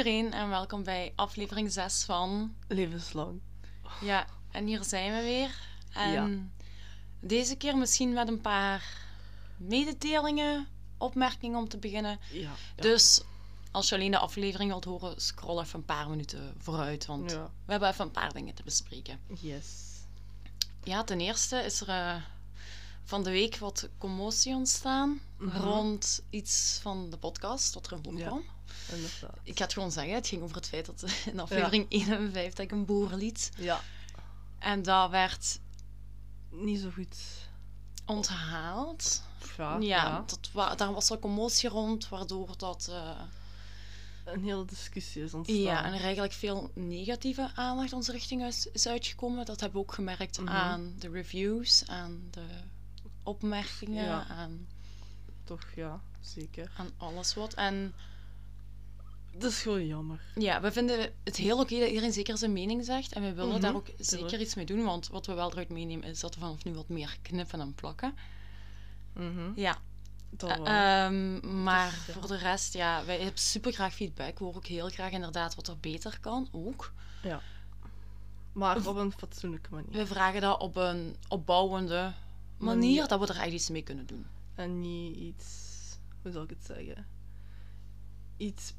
Iedereen en welkom bij aflevering 6 van. Levenslang. Ja, en hier zijn we weer. En Ja. deze keer misschien met een paar mededelingen, opmerkingen om te beginnen. Ja. ja. Dus als je alleen de aflevering wilt horen, scroll even een paar minuten vooruit, want we hebben even een paar dingen te bespreken. Yes. Ja, ten eerste is er eh, van de week wat commotie ontstaan Mhm. rond iets van de podcast, wat er in Ja. voorkwam. Inderdaad. Ik ga het gewoon zeggen, het ging over het feit dat in aflevering 51 ik een boer liet. Ja. En dat werd Niet zo goed. onthaald. Ja. Ja, Dat daar was er commotie rond, waardoor dat... eh, Een hele discussie is ontstaan. ja, en er eigenlijk veel negatieve aandacht onze richting is, is uitgekomen. Dat hebben we ook gemerkt Mhm. aan de reviews, aan de opmerkingen, Ja. aan, Toch, ja. Zeker. aan alles wat. En Dat is gewoon jammer. ja, we vinden het heel oké dat iedereen zeker zijn mening zegt. En we willen Mhm, daar ook zeker tuurlijk. iets mee doen. Want wat we wel eruit meenemen is dat we vanaf nu wat meer knippen en plakken. Mhm. Ja, Dat Eh, ehm, maar Dus, ja. voor de rest, ja, wij hebben super graag feedback. We horen ook heel graag inderdaad wat er beter kan, ook. maar op een fatsoenlijke manier. We vragen dat op een opbouwende manier, Manier. dat we er echt iets mee kunnen doen. En niet iets... Hoe zal ik het zeggen? Iets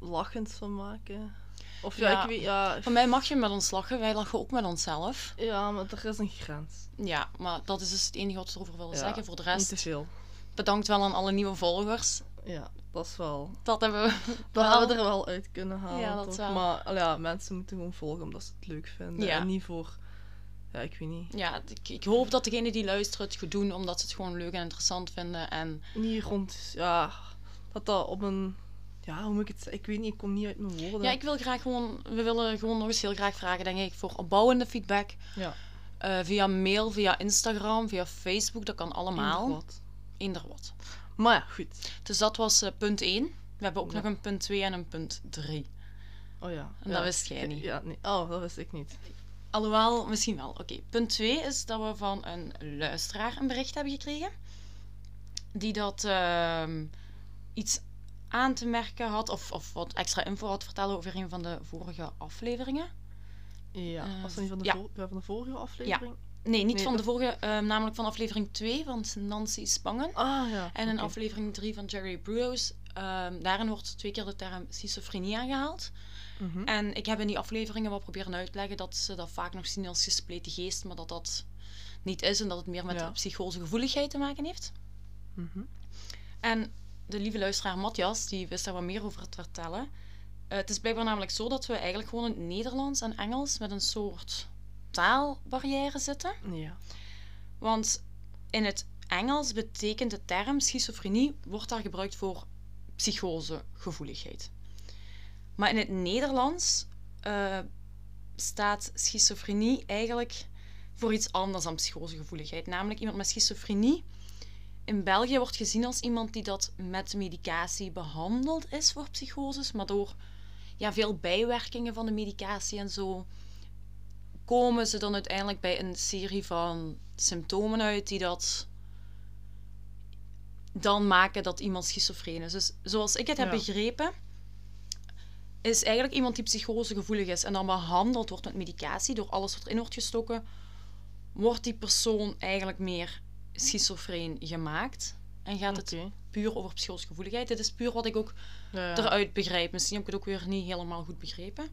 lachends van maken. Of ja, Ja. ik weet... Ja, Van mij mag je met ons lachen, wij lachen ook met onszelf. ja, maar er is een grens. Ja, maar dat is dus het enige wat we erover willen Ja, zeggen. Voor de Niet te rest, veel. bedankt wel aan alle nieuwe volgers. Ja, dat is wel... Dat hebben we Dat wel. hadden we er wel uit kunnen halen. Ja, dat toch? wel. Maar al ja, mensen moeten gewoon volgen omdat ze het leuk vinden. Ja. En niet voor. Ja, ik weet niet. Ja, ik, ik hoop dat degenen die luisteren het goed doen, omdat ze het gewoon leuk en interessant vinden. En Niet rond. Ja, dat dat op een. Ja, hoe moet ik het? Ik weet niet, ik kom niet uit mijn woorden. ja, ik wil graag gewoon, we willen gewoon nog eens heel graag vragen, denk ik, voor opbouwende feedback. Ja, Eh, via mail, via Instagram, via Facebook, dat kan allemaal. eender wat. Eender wat. Maar ja, goed. Dus dat was eh, punt 1. We hebben ook Ja. nog een punt 2 en een punt 3. Oh ja. En ja. dat wist jij niet. Ja, nee. Oh, dat wist ik niet. Alhoewel, misschien wel. Oké, punt 2 is dat we van een luisteraar een bericht hebben gekregen. Die dat ehm, iets aan te merken had, of, of wat extra info had vertellen over een van de vorige afleveringen. Ja, Eh, was dat niet van de, ja. ja, van de vorige aflevering? Nee, niet Nee, van de vorige, ehm, namelijk van aflevering 2 van Nancy Spangen. Ah ja. En in aflevering 3 van Jerry Bruce, ehm, daarin wordt twee keer de term schizofrenie aangehaald. Mhm. En ik heb in die afleveringen wel proberen uit te leggen dat ze dat vaak nog zien als gespleten geest, maar dat dat niet is en dat het meer met Ja. psychose gevoeligheid te maken heeft. Mhm. En de lieve luisteraar Matthias, die wist daar wat meer over te vertellen. Eh, het is blijkbaar namelijk zo dat we eigenlijk gewoon in het Nederlands en Engels met een soort taalbarrière zitten. Ja. Want in het Engels betekent de term schizofrenie, wordt daar gebruikt voor psychosegevoeligheid. Maar in het Nederlands eh, staat schizofrenie eigenlijk voor iets anders dan psychosegevoeligheid. Namelijk iemand met schizofrenie in België wordt gezien als iemand die dat met medicatie behandeld is voor psychoses, maar door ja, veel bijwerkingen van de medicatie en zo komen ze dan uiteindelijk bij een serie van symptomen uit die dat dan maken dat iemand schizofreen is. Dus zoals ik het heb Ja. begrepen, is eigenlijk iemand die psychosegevoelig is en dan behandeld wordt met medicatie, door alles wat erin wordt gestoken, wordt die persoon eigenlijk meer schizofreen gemaakt. En gaat het puur over psychosegevoeligheid. Dit is puur wat ik ook Ja, eruit begrijp. Misschien heb ik het ook weer niet helemaal goed begrepen.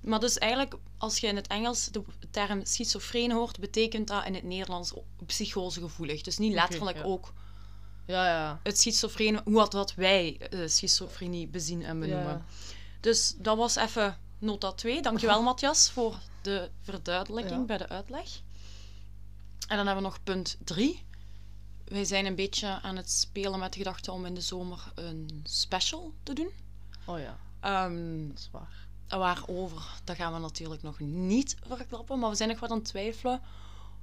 Maar dus eigenlijk, als je in het Engels de term schizofreen hoort, betekent dat in het Nederlands psychosegevoelig. Dus niet letterlijk ja. ook Ja, ja. het schizofreen, hoe wat, wat wij eh, schizofrenie bezien en benoemen. Dus dat was even nota 2. Dankjewel, Matthias, voor de verduidelijking bij de uitleg. En dan hebben we nog punt 3. Wij zijn een beetje aan het spelen met de gedachte om in de zomer een special te doen. Oh ja, Ehm, dat is waar. waarover, dat gaan we natuurlijk nog niet verklappen. Maar we zijn nog wat aan het twijfelen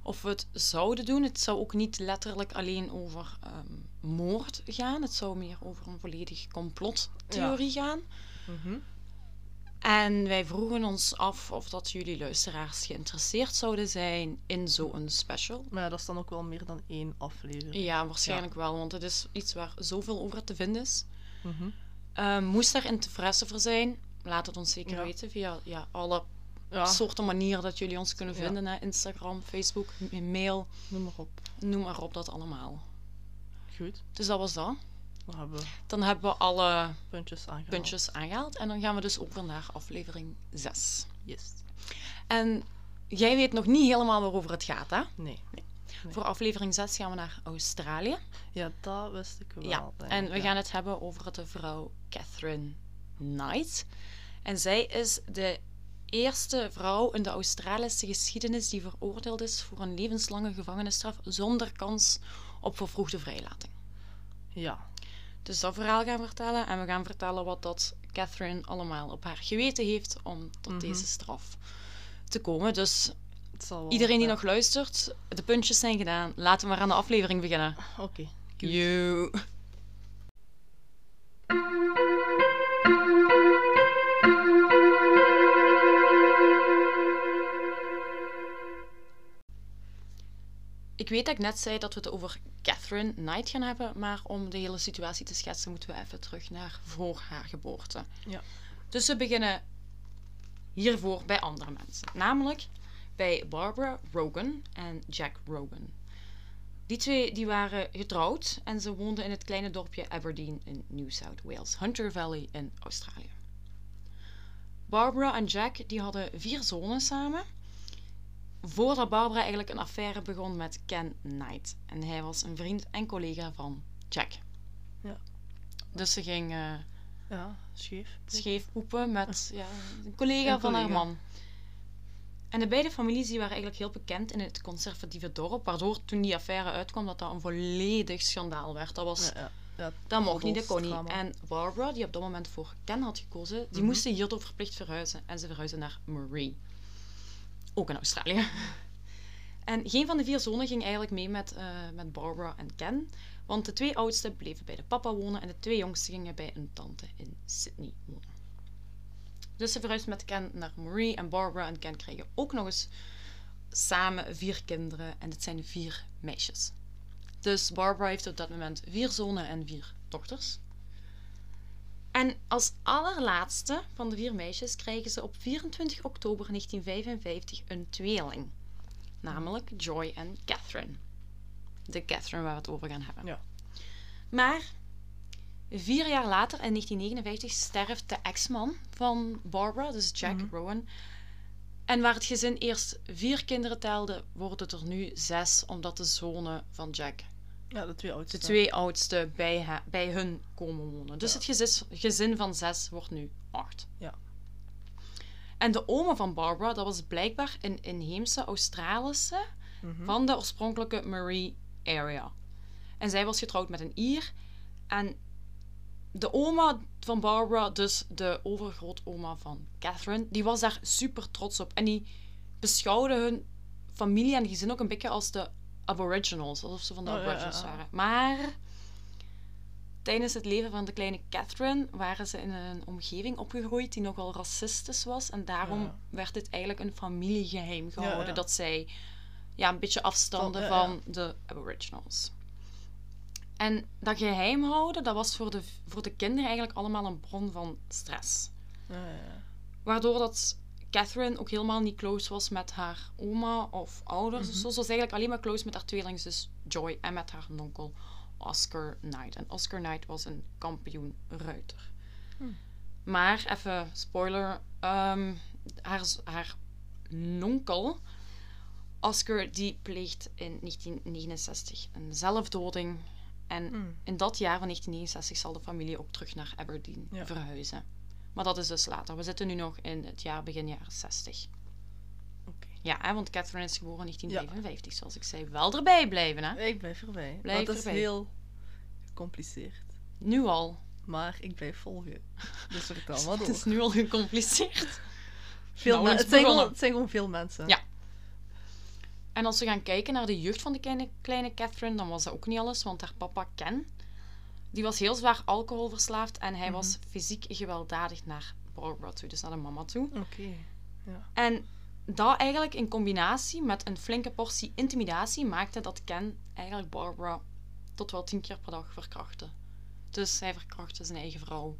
of we het zouden doen. Het zou ook niet letterlijk alleen over ehm, moord gaan. Het zou meer over een volledig complottheorie gaan. Mhm. En wij vroegen ons af of dat jullie luisteraars geïnteresseerd zouden zijn in zo'n special. Maar ja, dat is dan ook wel meer dan één aflevering. Ja, waarschijnlijk wel, want het is iets waar zoveel over te vinden is. Mhm. Ehm, moest daar interesse voor zijn, laat het ons zeker Ja. weten via ja, alle Ja, soorten manieren dat jullie ons kunnen vinden. Hè? Instagram, Facebook, mail, noem maar op. noem maar op dat allemaal. Goed, Dus dat was dat. Dan hebben we Dan hebben we alle puntjes aangehaald. puntjes aangehaald en dan gaan we dus over naar aflevering 6. Yes. En jij weet nog niet helemaal waarover het gaat, hè? Nee. Nee. Voor aflevering 6 gaan we naar Australië. Ja, dat wist ik wel. Ja, en we ja. gaan het hebben over de vrouw Catherine Knight. En zij is de eerste vrouw in de Australische geschiedenis die veroordeeld is voor een levenslange gevangenisstraf zonder kans op vervroegde vrijlating. Ja, Dus dat verhaal gaan vertellen en we gaan vertellen wat dat Catherine allemaal op haar geweten heeft om tot Mhm. deze straf te komen. Dus wel. iedereen die ja. nog luistert, de puntjes zijn gedaan. Laten we maar aan de aflevering beginnen. Oké. Yo. Ik weet dat ik net zei dat we het over Catherine Knight gaan hebben, maar om de hele situatie te schetsen moeten we even terug naar voor haar geboorte. Ja. Dus we beginnen hiervoor bij andere mensen, namelijk bij Barbara Rogan en Jack Rogan. Die twee die waren getrouwd en ze woonden in het kleine dorpje Aberdeen in New South Wales, Hunter Valley in Australië. Barbara en Jack die hadden vier zonen samen. Voordat Barbara eigenlijk een affaire begon met Ken Knight. En hij was een vriend en collega van Jack. Ja. Dus ze ging eh, Ja, scheef. scheef poepen met ja, een collega Een van haar man. En de beide families die waren eigenlijk heel bekend in het conservatieve dorp, waardoor toen die affaire uitkwam dat dat een volledig schandaal werd. Dat was Ja, ja. ja dat mocht niet, dat kon niet. En Barbara, die op dat moment voor Ken had gekozen, die Mhm. moest hierdoor verplicht verhuizen. En ze verhuisde naar Marie. Ook in Australië. En geen van de vier zonen ging eigenlijk mee met, eh, met Barbara en Ken. Want de twee oudste bleven bij de papa wonen en de twee jongsten gingen bij een tante in Sydney wonen. Dus ze verhuisden met Ken naar Marie en Barbara en Ken kregen ook nog eens samen vier kinderen. En dit zijn vier meisjes. Dus Barbara heeft op dat moment vier zonen en vier dochters. En als allerlaatste van de vier meisjes krijgen ze op 24 oktober 1955 een tweeling. Namelijk Joy en Catherine. De Catherine waar we het over gaan hebben. Ja. Maar vier jaar later, in 1959, sterft de ex-man van Barbara, dus Jack Mhm. Rowan. En waar het gezin eerst vier kinderen telde, worden het er nu zes, omdat de zonen van Jack Ja, de twee oudste. de twee oudste bij, bij hun komen wonen. Dus Ja. het gezin, gezin van zes wordt nu acht. Ja. En de oma van Barbara, dat was blijkbaar een inheemse Australische Mhm. van de oorspronkelijke Marie area. En zij was getrouwd met een Ier. En de oma van Barbara, dus de overgrootoma van Catherine, die was daar super trots op. En die beschouwde hun familie en gezin ook een beetje als de Aboriginals, alsof ze van de Oh, ja, ja. waren. Maar tijdens het leven van de kleine Catherine waren ze in een omgeving opgegroeid die nogal racistisch was. En daarom Ja. werd dit eigenlijk een familiegeheim gehouden. Dat zij ja, een beetje afstanden Van- van de Aboriginals. En dat geheim houden, dat was voor de, voor de kinderen eigenlijk allemaal een bron van stress. Ja, ja, ja. Waardoor dat Catherine ook helemaal niet close was met haar oma of ouders. Mhm. Ze was eigenlijk alleen maar close met haar tweelingzus Joy en met haar nonkel Oscar Knight. En Oscar Knight was een kampioen ruiter. Hmm. Maar, even spoiler, ehm, haar, haar nonkel Oscar die pleegt in 1969 een zelfdoding. En Hmm. in dat jaar van 1969 zal de familie ook terug naar Aberdeen Ja. verhuizen. Maar dat is dus later. We zitten nu nog in het jaar begin jaren 60. Oké. Ja, hè, want Catherine is geboren in 1955, zoals ik zei. Wel erbij blijven, hè? Ik blijf erbij. Blijf want het is heel gecompliceerd. Nu al. Maar ik blijf volgen. Dus vertel maar Het door. is nu al gecompliceerd. Veel Nou, het, zijn gewoon, het zijn gewoon veel mensen. Ja. En als we gaan kijken naar de jeugd van de kleine, kleine Catherine, dan was dat ook niet alles, want haar papa Ken, die was heel zwaar alcoholverslaafd en hij was fysiek gewelddadig naar Barbara toe, dus naar de mama toe. Oké. En dat eigenlijk in combinatie met een flinke portie intimidatie maakte dat Ken eigenlijk Barbara tot wel tien keer per dag verkrachtte. Dus hij verkrachtte zijn eigen vrouw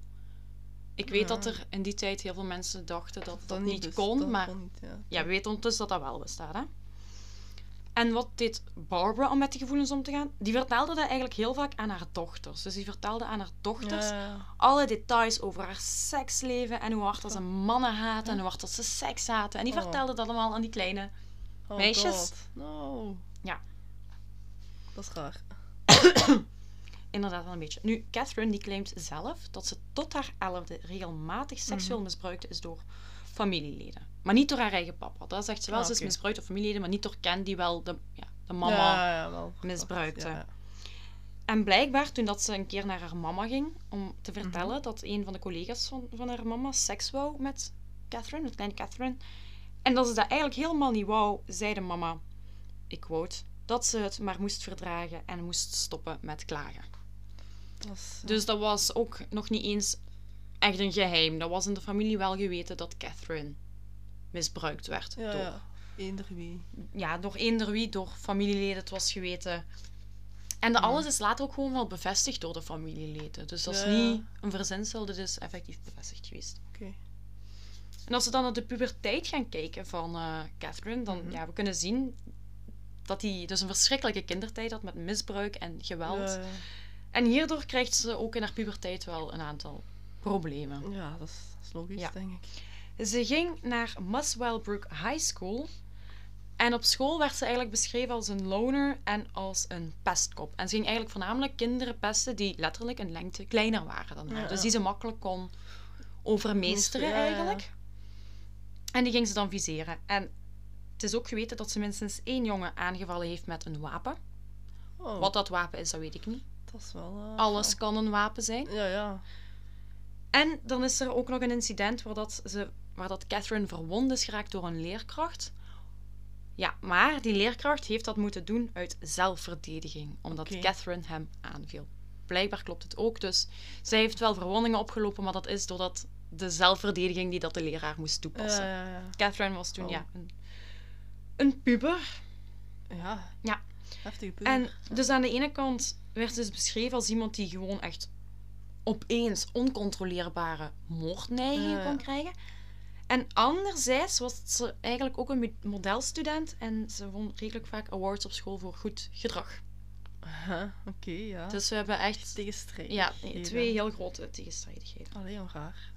Ik weet Ja. dat er in die tijd heel veel mensen dachten dat dat, Dat niet kon, dat maar kon niet, ja. ja, we weten ondertussen dat dat wel bestaat. Hè? En wat deed Barbara om met die gevoelens om te gaan? Die vertelde dat eigenlijk heel vaak aan haar dochters. Dus die vertelde aan haar dochters Ja, alle details over haar seksleven en hoe hard dat ze mannen haat en hoe hard dat ze seks haten. En die Oh. vertelde dat allemaal aan die kleine. oh Meisjes? God. No. Ja. Dat is raar. Inderdaad wel een beetje. Nu, Catherine die claimt zelf dat ze tot haar elfde regelmatig seksueel Mhm. misbruikt is door familieleden. Maar niet door haar eigen papa. Dat zegt ze wel. Ah, Ze is misbruikt door familieleden, maar niet door Ken, die wel de, ja, de mama Ja, ja, wel. misbruikte. Ja. En blijkbaar, toen dat ze een keer naar haar mama ging om te Mhm. vertellen dat een van de collega's van, van haar mama seks wou met Catherine, met kleine Catherine, en dat ze dat eigenlijk helemaal niet wou, zei de mama, ik quote, dat ze het maar moest verdragen en moest stoppen met klagen. Dat is, Dus dat was ook nog niet eens echt een geheim. Dat was in de familie wel geweten dat Catherine misbruikt werd. ja, door, ja. Eender wie. ja, door eender wie, door familieleden, het was geweten. En dat Ja. alles is later ook gewoon wel bevestigd door de familieleden. Dus dat is niet een verzinsel, dit is effectief bevestigd geweest. Oké. En als we dan naar de puberteit gaan kijken van eh, Catherine, dan Mhm. ja, we kunnen zien dat hij dus een verschrikkelijke kindertijd had met misbruik en geweld. Ja. En hierdoor krijgt ze ook in haar puberteit wel een aantal problemen. Ja, dat is, dat is logisch, Ja. denk ik. Ze ging naar Muswellbrook High School. En op school werd ze eigenlijk beschreven als een loner en als een pestkop. En ze ging eigenlijk voornamelijk kinderen pesten die letterlijk een lengte kleiner waren dan haar. Ja, Dus die ze makkelijk kon overmeesteren Ja, ja, ja. eigenlijk. En die ging ze dan viseren. En het is ook geweten dat ze minstens één jongen aangevallen heeft met een wapen. Oh, Wat dat wapen is, dat weet ik niet. Dat is wel... eh, Alles kan een wapen zijn. Ja, ja. En dan is er ook nog een incident waar, dat ze, waar dat Catherine verwond is geraakt door een leerkracht. Ja, maar die leerkracht heeft dat moeten doen uit zelfverdediging, omdat. Catherine hem aanviel. Blijkbaar klopt het ook, dus zij heeft wel verwondingen opgelopen, maar dat is doordat de zelfverdediging die dat de leraar moest toepassen. Catherine was toen Oh. ja, een, een puber. Ja. Ja. Heftige puber. En dus aan de ene kant werd ze dus beschreven als iemand die gewoon echt opeens oncontroleerbare moordneigingen kon krijgen. En anderzijds was ze eigenlijk ook een mo- modelstudent en ze won redelijk vaak awards op school voor goed gedrag. Huh, Oké, ja. Dus we hebben echt Tegenstrijdig. ja, twee heel grote tegenstrijdigheden. Allee, hoe raar.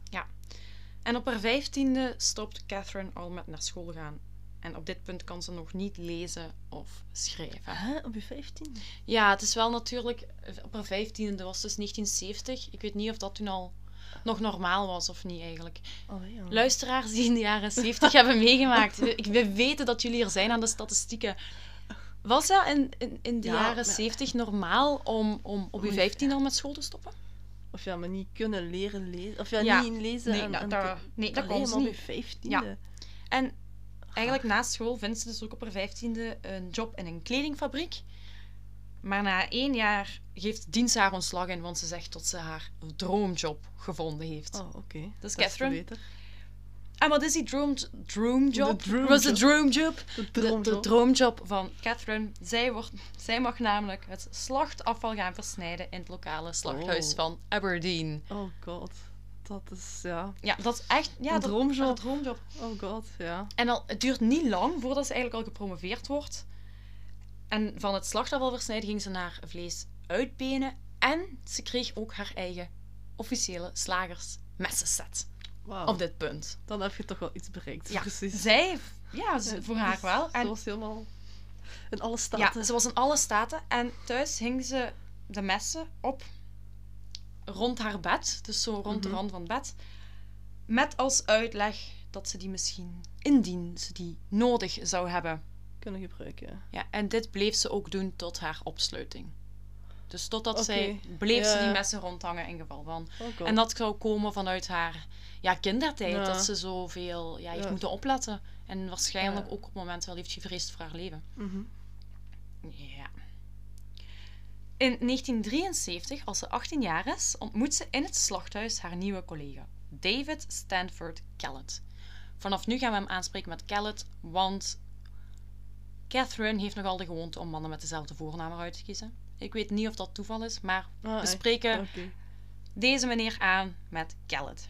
En op haar vijftiende stopt Catherine al met naar school gaan. En op dit punt kan ze nog niet lezen of schrijven. Huh? Op je 15? Ja, het is wel natuurlijk op haar vijftiende, was dus 1970. Ik weet niet of dat toen al nog normaal was of niet eigenlijk. Allee, ja. Luisteraars die in de jaren 70 hebben meegemaakt, we, weten dat jullie er zijn aan de statistieken. Was dat in, in, in de Ja, jaren maar- 70 normaal om, om op je. 15 al met school te stoppen? Of ja, maar niet kunnen leren lezen. Of ja, Ja. niet lezen Nee, en, nou, en daar- te- nee, dat kon ze maar op niet. je 15e. Ja. En eigenlijk na school vindt ze dus ook op haar vijftiende een job in een kledingfabriek. Maar na één jaar geeft dienst haar ontslag in, want ze zegt dat ze haar droomjob gevonden heeft. Oh, oké. Dat is Catherine. beter. En wat is die droom, droomjob? De droomjob. Was de droomjob? De droomjob. de droomjob van Catherine. Zij, wordt, zij mag namelijk het slachtafval gaan versnijden in het lokale slachthuis Oh. van Aberdeen. Oh god. Dat is, ja. Ja, dat is echt ja, Een dat- droomjob. Een droomjob. Oh god, ja. En al, het duurt niet lang voordat ze eigenlijk al gepromoveerd wordt. En van het slachtafval versnijden ging ze naar vlees uitbenen. En ze kreeg ook haar eigen officiële slagersmessenset Wauw. op dit punt. Dan heb je toch wel iets bereikt. Ja, precies. zij, ja, ze- Ja, voor haar dus wel. Ze En was helemaal in alle staten. Ja, ze was in alle staten. En thuis hing ze de messen op rond haar bed. Dus zo rond de Mhm. rand van het bed. Met als uitleg dat ze die misschien, indien ze die nodig zou hebben. Kunnen gebruiken. Ja, en dit bleef ze ook doen tot haar opsluiting. Dus totdat zij bleef ze die messen rondhangen in geval van. Oh. En dat zou komen vanuit haar ja, kindertijd. Ja. Dat ze zoveel ja, heeft Ja. moeten opletten. En waarschijnlijk ook op het moment wel heeft gevreesd voor haar leven. Mhm. Ja. In 1973, als ze 18 jaar is, ontmoet ze in het slachthuis haar nieuwe collega, David Stanford Kellett. Vanaf nu gaan we hem aanspreken met Kellett, want Catherine heeft nogal de gewoonte om mannen met dezelfde voornaam uit te kiezen. Ik weet niet of dat toeval is, maar Ah, we echt? spreken Oké. deze meneer aan met Kellett.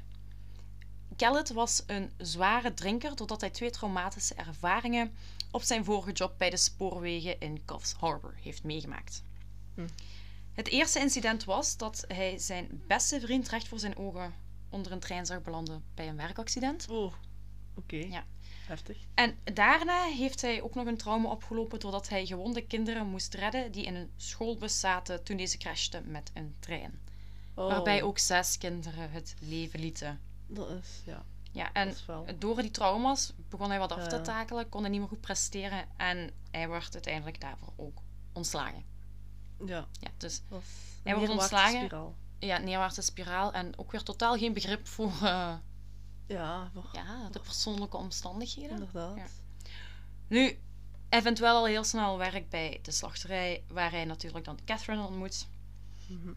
Kellett was een zware drinker doordat hij twee traumatische ervaringen op zijn vorige job bij de spoorwegen in Coffs Harbour heeft meegemaakt. Hm. Het eerste incident was dat hij zijn beste vriend recht voor zijn ogen onder een trein zag belanden bij een werkaccident. Oh, oké. Ja. Heftig. En daarna heeft hij ook nog een trauma opgelopen doordat hij gewonde kinderen moest redden die in een schoolbus zaten toen deze crashte met een trein. Oh, Waarbij ook zes kinderen het leven lieten. Dat is, ja. Ja, en dat is wel... door die trauma's begon hij wat af te takelen, kon hij niet meer goed presteren en hij werd uiteindelijk daarvoor ook ontslagen. Ja, Ja, dus Hij wordt ontslagen. spiraal. ja, neerwaartse spiraal en ook weer totaal geen begrip voor eh, Ja, voor- ja, de persoonlijke omstandigheden. inderdaad. Ja. Nu, hij vindt wel al heel snel werk bij de slachterij, waar hij natuurlijk dan Catherine ontmoet. Mhm.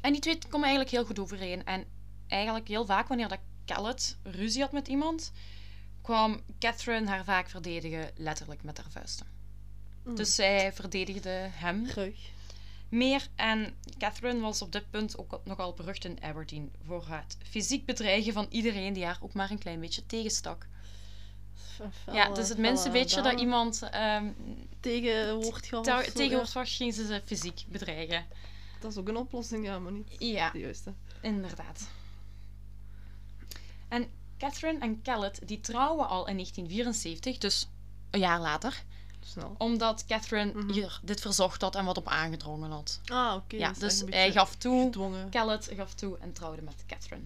En die twee komen eigenlijk heel goed overeen. En eigenlijk heel vaak wanneer dat Kellett ruzie had met iemand, kwam Catherine haar vaak verdedigen, letterlijk met haar vuisten. Mm. Dus zij verdedigde hem Graag. Meer. En Catherine was op dit punt ook nogal berucht in Aberdeen voor het fysiek bedreigen van iedereen die haar ook maar een klein beetje tegenstak. Ja, dus het minste beetje dat iemand ehm tegen wordt gehad. te- of zo, tegenwoordig was, ging ze ze fysiek bedreigen. Dat is ook een oplossing, ja, maar niet Ja, de juiste. inderdaad. En Catherine en Kellett die trouwen al in 1974, dus een jaar later, Snel. omdat Catherine Mhm. hier dit verzocht had en wat op aangedrongen had. Ah, oké. ja, dus een hij gaf toe, Gedwongen. Kellett gaf toe en trouwde met Catherine.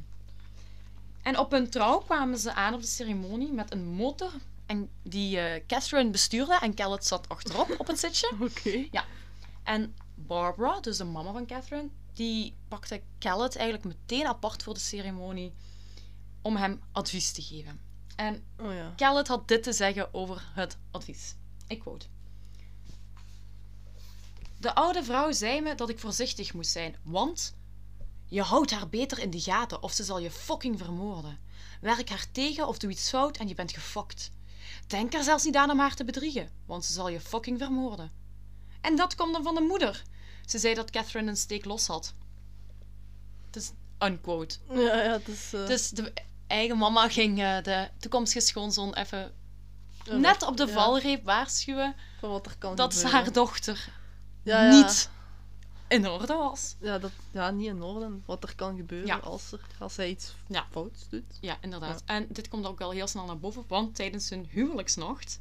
En op hun trouw kwamen ze aan op de ceremonie met een motor en die eh, Catherine bestuurde en Kellett zat achterop op het zitje. Oké. En Barbara, dus de mama van Catherine, die pakte Kellett eigenlijk meteen apart voor de ceremonie om hem advies te geven. En Oh ja. Kellett had dit te zeggen over het advies. Ik quote. De oude vrouw zei me dat ik voorzichtig moest zijn, want je houdt haar beter in de gaten of ze zal je fucking vermoorden. Werk haar tegen of doe iets fout en je bent gefokt. Denk er zelfs niet aan om haar te bedriegen, want ze zal je fucking vermoorden. En dat komt dan van de moeder. Ze zei dat Catherine een steek los had. Het is unquote. Ja, ja, het is... eh, Dus de eigen mama ging eh, de toekomstige schoonzoon even net op de ja, valreep waarschuwen Van wat er kan dat gebeuren. haar dochter Ja, ja. niet in orde was. Ja, dat, ja, niet in orde. Wat er kan gebeuren als, er, als hij iets Ja. fouts doet. Ja, inderdaad. En dit komt ook wel heel snel naar boven, want tijdens hun huwelijksnacht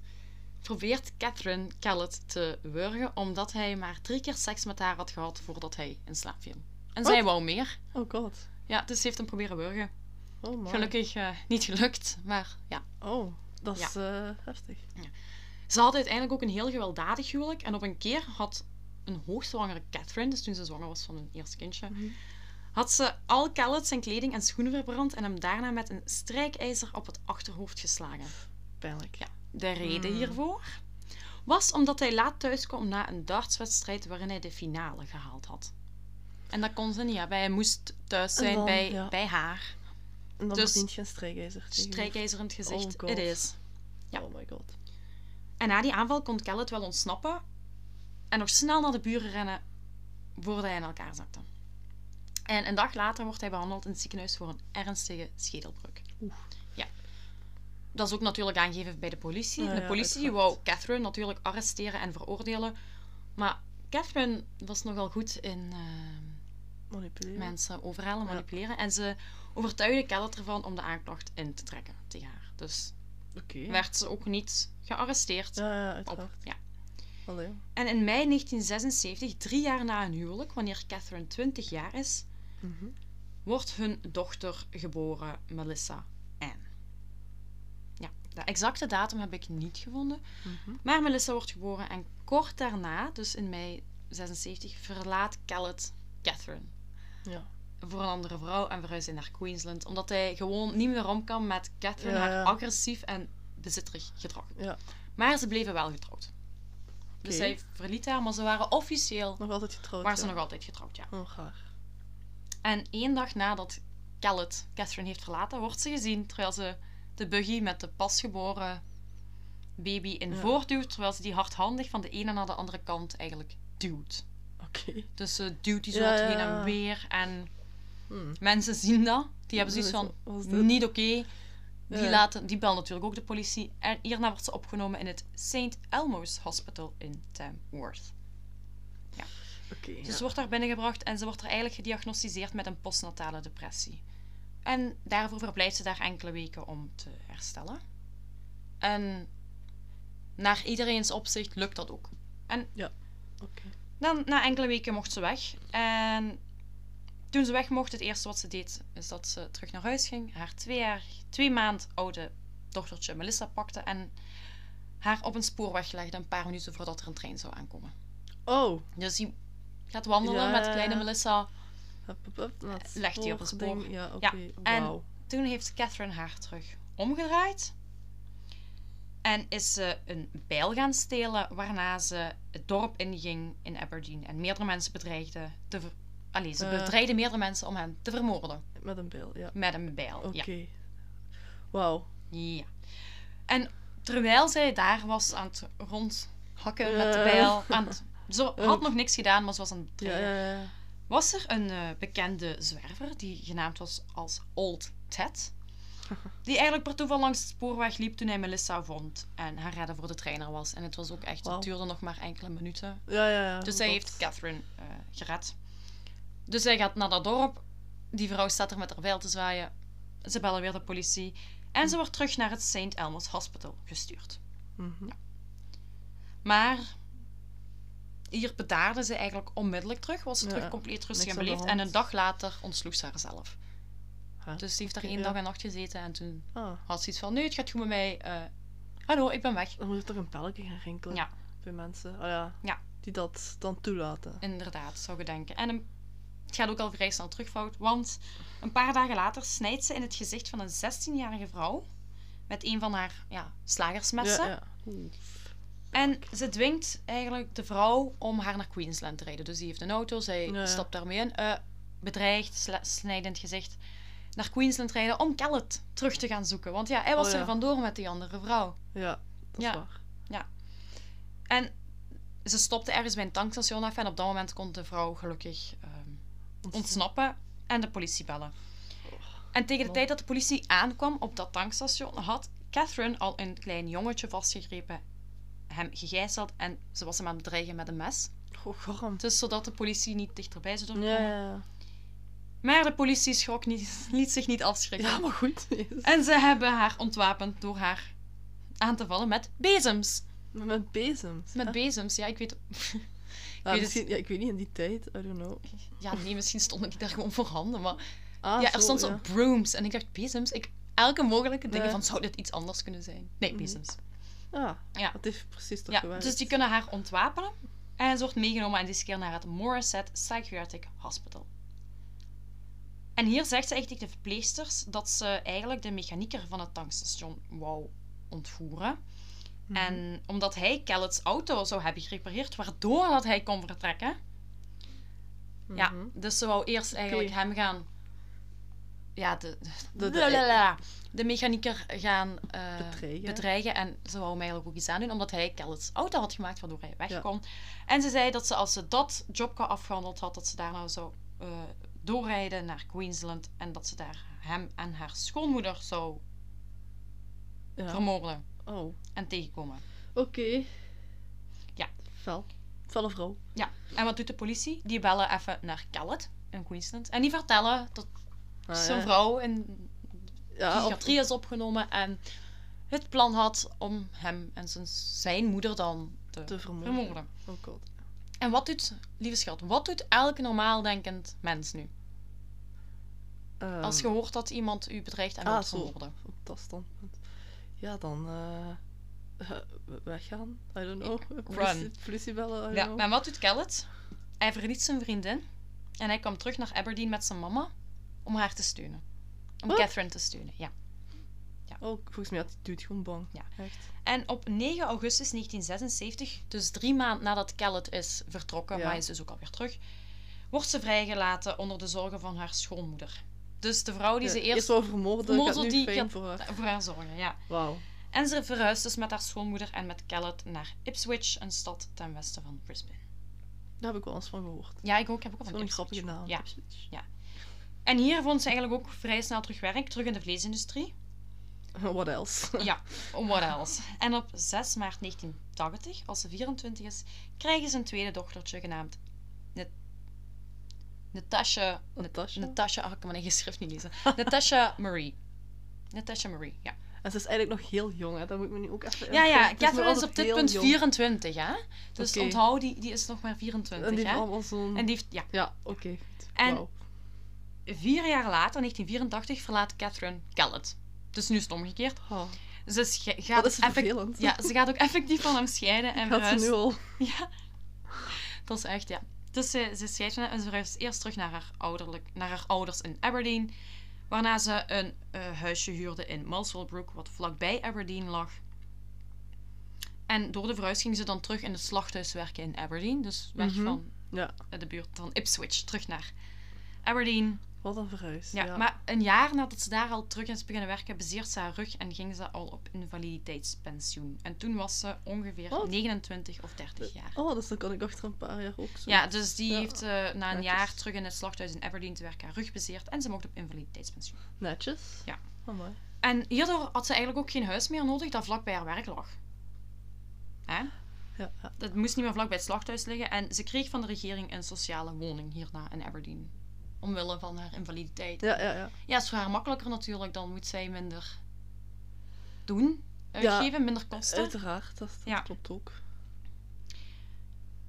probeert Catherine Kellett te wurgen omdat hij maar drie keer seks met haar had gehad voordat hij in slaap viel. En zij wou meer. Oh god. Ja, dus ze heeft hem proberen wurgen. Oh. Gelukkig eh, niet gelukt, maar ja. Oh, dat is eh, heftig. Ze had uiteindelijk ook een heel gewelddadig huwelijk. En op een keer had een hoogzwangere Catherine, dus toen ze zwanger was van hun eerste kindje, Mhm. had ze al Kellett zijn kleding en schoenen verbrand en hem daarna met een strijkijzer op het achterhoofd geslagen. Pijnlijk. Ja. De reden Mm. hiervoor was omdat hij laat thuis kwam na een dartswedstrijd waarin hij de finale gehaald had. En dat kon ze niet hebben. Hij moest thuis zijn dan, bij, ja. bij haar. En dan Dus- verdient je een strijkijzer. Strijkijzer in het gezicht. Oh. Het is. Ja. Oh my god. En na die aanval kon Kellett wel ontsnappen en nog snel naar de buren rennen voordat hij in elkaar zakte. En een dag later wordt hij behandeld in het ziekenhuis voor een ernstige schedelbreuk. Oeh. Ja. Dat is ook natuurlijk aangegeven bij de politie. Ja, de politie wou Catherine natuurlijk arresteren en veroordelen. Maar Catherine was nogal goed in eh, Manipuleren. mensen overhalen, Ja. manipuleren. En ze overtuigde Kellett ervan om de aanklacht in te trekken tegen haar. Dus werd ze ook niet gearresteerd. Ja, ja, op, ja. Allee. En in mei 1976, drie jaar na hun huwelijk, wanneer Catherine 20 jaar is, Mhm. wordt hun dochter geboren, Melissa Ann. Ja, de exacte datum heb ik niet gevonden, Mhm. maar Melissa wordt geboren en kort daarna, dus in mei 76, verlaat Kellett Catherine Ja. voor een andere vrouw en verhuist hij naar Queensland, omdat hij gewoon niet meer om kan met Catherine, Ja, haar agressief en bezitterig gedrag. Ja. Maar ze bleven wel getrouwd. Dus Oké. hij verliet haar, maar ze waren officieel Nog altijd getrouwd. waren ze nog altijd getrouwd, ja. Oh, gaar. En één dag nadat Kellett Catherine heeft verlaten, wordt ze gezien terwijl ze de buggy met de pasgeboren baby in Ja. voortduwt, terwijl ze die hardhandig van de ene naar de andere kant eigenlijk duwt. Oké. Dus ze duwt die zo Ja, wat ja, heen ja. en weer en Hmm. mensen zien dat. Die hebben zoiets van, niet oké. Die, Ja. laten, die bellen natuurlijk ook de politie. En hierna wordt ze opgenomen in het St. Elmo's Hospital in Tamworth. Oké. Dus ja. ze wordt daar binnengebracht en ze wordt er eigenlijk gediagnosticeerd met een postnatale depressie. En daarvoor verblijft ze daar enkele weken om te herstellen. En naar iedereen's opzicht lukt dat ook. En Oké. Dan, na enkele weken mocht ze weg. En toen ze weg mocht, het eerste wat ze deed, is dat ze terug naar huis ging. Haar twee, jaar, twee maand oude dochtertje Melissa pakte en haar op een spoorweg legde een paar minuten voordat er een trein zou aankomen. Oh. Dus die gaat wandelen Ja, met kleine. Melissa. Hup, hup, hup, naar het Legt die op het spoor. Ja, oké. Ja, en-. Toen heeft Catherine haar terug omgedraaid. En is ze een bijl gaan stelen, waarna ze het dorp inging in Aberdeen. En meerdere mensen bedreigde te ver... Allee, ze Eh. bedreigde meerdere mensen om hen te vermoorden. Met een bil, ja. Met een bijl. Oké. Ja. Wauw. ja. En terwijl zij daar was aan het rondhakken met de Eh. bijl... Aan het... Ze had nog niks gedaan, maar ze was aan het Ja, bedreigen. ja, ja. was er een eh, bekende zwerver die genaamd was als Old Ted. Die eigenlijk per toeval langs de spoorweg liep toen hij Melissa vond en haar redder voor de trainer was. En het was ook echt, het duurde nog maar enkele minuten. Ja, ja, ja. Dus zij dat- heeft Catherine eh, gered. Dus zij gaat naar dat dorp. Die vrouw staat er met haar bijl te zwaaien. Ze bellen weer de politie. En ze wordt terug naar het St. Elmo's Hospital gestuurd. Mhm. Maar hier bedaarde ze eigenlijk onmiddellijk terug. Was ze Ja, terug compleet rustig en beleefd. En een dag later ontsloeg ze haarzelf. Dus die heeft daar één ja. dag en nacht gezeten. En toen Ah, had ze iets van, nee, het gaat goed met mij. eh, hallo, ik ben weg. dan moet er toch een belletje gaan rinkelen Ja. bij mensen. Oh ja. Ja. Die dat dan toelaten. Inderdaad, zou je denken. En een- het gaat ook al vrij snel terugfout. Want een paar dagen later snijdt ze in het gezicht van een 16-jarige vrouw. Met een van haar ja, slagersmessen. Ja. En ze dwingt eigenlijk de vrouw om haar naar Queensland te rijden. Dus die heeft een auto, zij stapt daarmee in. eh, bedreigd, het gezicht. Naar Queensland rijden om Kellet terug te gaan zoeken. Want ja, hij was Oh, er ja. vandoor met die andere vrouw. Ja, dat Ja. is waar. En ze stopte ergens bij een tankstation af. En op dat moment kon de vrouw gelukkig ehm, ontsnappen en de politie bellen. En tegen de tijd dat de politie aankwam op dat tankstation, had Catherine al een klein jongetje vastgegrepen, hem gegijzeld en ze was hem aan het bedreigen met een mes. Oh, garm. Dus zodat de politie niet dichterbij zou komen. Ja, ja, ja. Maar de politie schrok niet, liet zich niet afschrikken. Ja, maar goed. En ze hebben haar ontwapend door haar aan te vallen met bezems. Met bezems. Met bezems, ja, ik weet... Ja, weet misschien, ja, ik weet niet, in die tijd, I don't know. Ja, nee, misschien stonden die daar gewoon voorhanden, maar... Ah, ja, er stond zo brooms. En ik dacht, bezems? Ik, elke mogelijke dingen van, zou dit iets anders kunnen zijn? Nee, Mhm. bezems. Ah, Ja. het heeft precies toch Ja, dus die kunnen haar ontwapenen. En ze wordt meegenomen en deze keer naar het Morisset Psychiatric Hospital. En hier zegt ze echt tegen de verpleegsters dat ze eigenlijk de mechanieker van het tankstation wou ontvoeren. Mhm. En omdat hij Kellet's auto zou hebben gerepareerd, waardoor dat hij kon vertrekken. Ja, Mhm. dus ze wou eerst eigenlijk hem gaan... Ja, de, De- de- de, de mechanieker gaan eh, Bedreigen. bedreigen. En ze wou hem eigenlijk ook iets aandoen, omdat hij Kellet's auto had gemaakt, waardoor hij weg Ja. kon. En ze zei dat ze als ze dat jobka afgehandeld had, dat ze daarna zou eh, doorrijden naar Queensland. En dat ze daar hem en haar schoonmoeder zou Ja. vermoorden Oh, en tegenkomen. oké. Ja. Fel. Felle vrouw. Ja, en wat doet de politie? Die bellen even naar Kellet in Queensland. En die vertellen dat Ah, ja. vrouw in Ja, psychiatrie is opgenomen en het plan had om hem en zijn, zijn moeder dan te, te vermoorden. vermoorden. Oh god. En wat doet, lieve schat, wat doet elke normaal denkend mens nu? Ehm, Als je hoort dat iemand u bedreigt en ah, wil zo. vermoorden. Op dat standpunt. Ja, dan... eh, weggaan. I don't know. Run. politie bellen. Ja, know. maar wat doet Kellet? Hij verliet zijn vriendin en hij kwam terug naar Aberdeen met zijn mama om haar te steunen. Om? Catherine te steunen, ja. Oh, volgens mij had die dude gewoon bang. Ja. Echt. En op 9 augustus 1976, dus drie maanden nadat Kellet is vertrokken, Ja. maar hij is dus ook alweer terug, wordt ze vrijgelaten onder de zorgen van haar schoonmoeder. Dus de vrouw die Ja, ze eerst nu die gaat- voor haar. voor haar zorgen, ja. Wauw. En ze verhuist dus met haar schoonmoeder en met Kellet naar Ipswich, een stad ten westen van Brisbane. Daar heb ik wel eens van gehoord. Ja, ik ook. Ik heb ook al van Zo'n Ipswich grappige naam. Ja. Ipswich. En hier vond ze eigenlijk ook vrij snel terug werk, terug in de vleesindustrie. What else? Ja, what else? En op 6 maart 1980, als ze 24 is, krijgen ze een tweede dochtertje genaamd Nat- Natasha. Natasha? Natasha, ik kan mijn eigen schrift niet lezen. Natasha Marie. Natasha Marie, ja. En ze is eigenlijk nog heel jong, hè? Dat moet me nu ook even... Ja, ja, Catherine is op dit punt jong. 24, hè? Dus onthoud, die, die is nog maar 24, En die hè? heeft allemaal zo'n... En die heeft, ja. Ja, oké. En-. Vier jaar later, 1984, verlaat Catherine Kellett. Dus nu is het omgekeerd. Ze sch- gaat dat is vervelend. Ja, ze gaat ook effectief van hem scheiden en Gaat ze nu al... Ja, dat is echt, ja. Dus ze, ze scheidt van hem en ze verhuist eerst terug naar haar, ouderlijk, naar haar ouders in Aberdeen. Waarna ze een eh, huisje huurde in Muswell Brook, wat vlakbij Aberdeen lag. En door de verhuis ging ze dan terug in het slachthuis werken in Aberdeen. Dus weg Mhm. van Ja, de buurt van Ipswich, terug naar Aberdeen. Wat een verhuis. Ja, maar een jaar nadat ze daar al terug is beginnen werken, bezeert ze haar rug en ging ze al op invaliditeitspensioen. En toen was ze ongeveer Wat? 29 of 30 jaar. Oh, dus dan kan ik achter een paar jaar ook zo. Ja, dus die Ja, heeft eh, na een netjes. jaar terug in het slachthuis in Aberdeen te werken haar rug bezeerd en ze mocht op invaliditeitspensioen. Netjes. Ja. Amai. En hierdoor had ze eigenlijk ook geen huis meer nodig dat vlak bij haar werk lag. Hè? Ja, ja. Dat moest niet meer vlak bij het slachthuis liggen en ze kreeg van de regering een sociale woning hierna in Aberdeen. Omwille van haar invaliditeit. Ja, ja, ja. Ja, het is voor haar makkelijker natuurlijk, dan moet zij minder doen, uitgeven, minder kosten. Uiteraard, dat, dat Ja. klopt ook.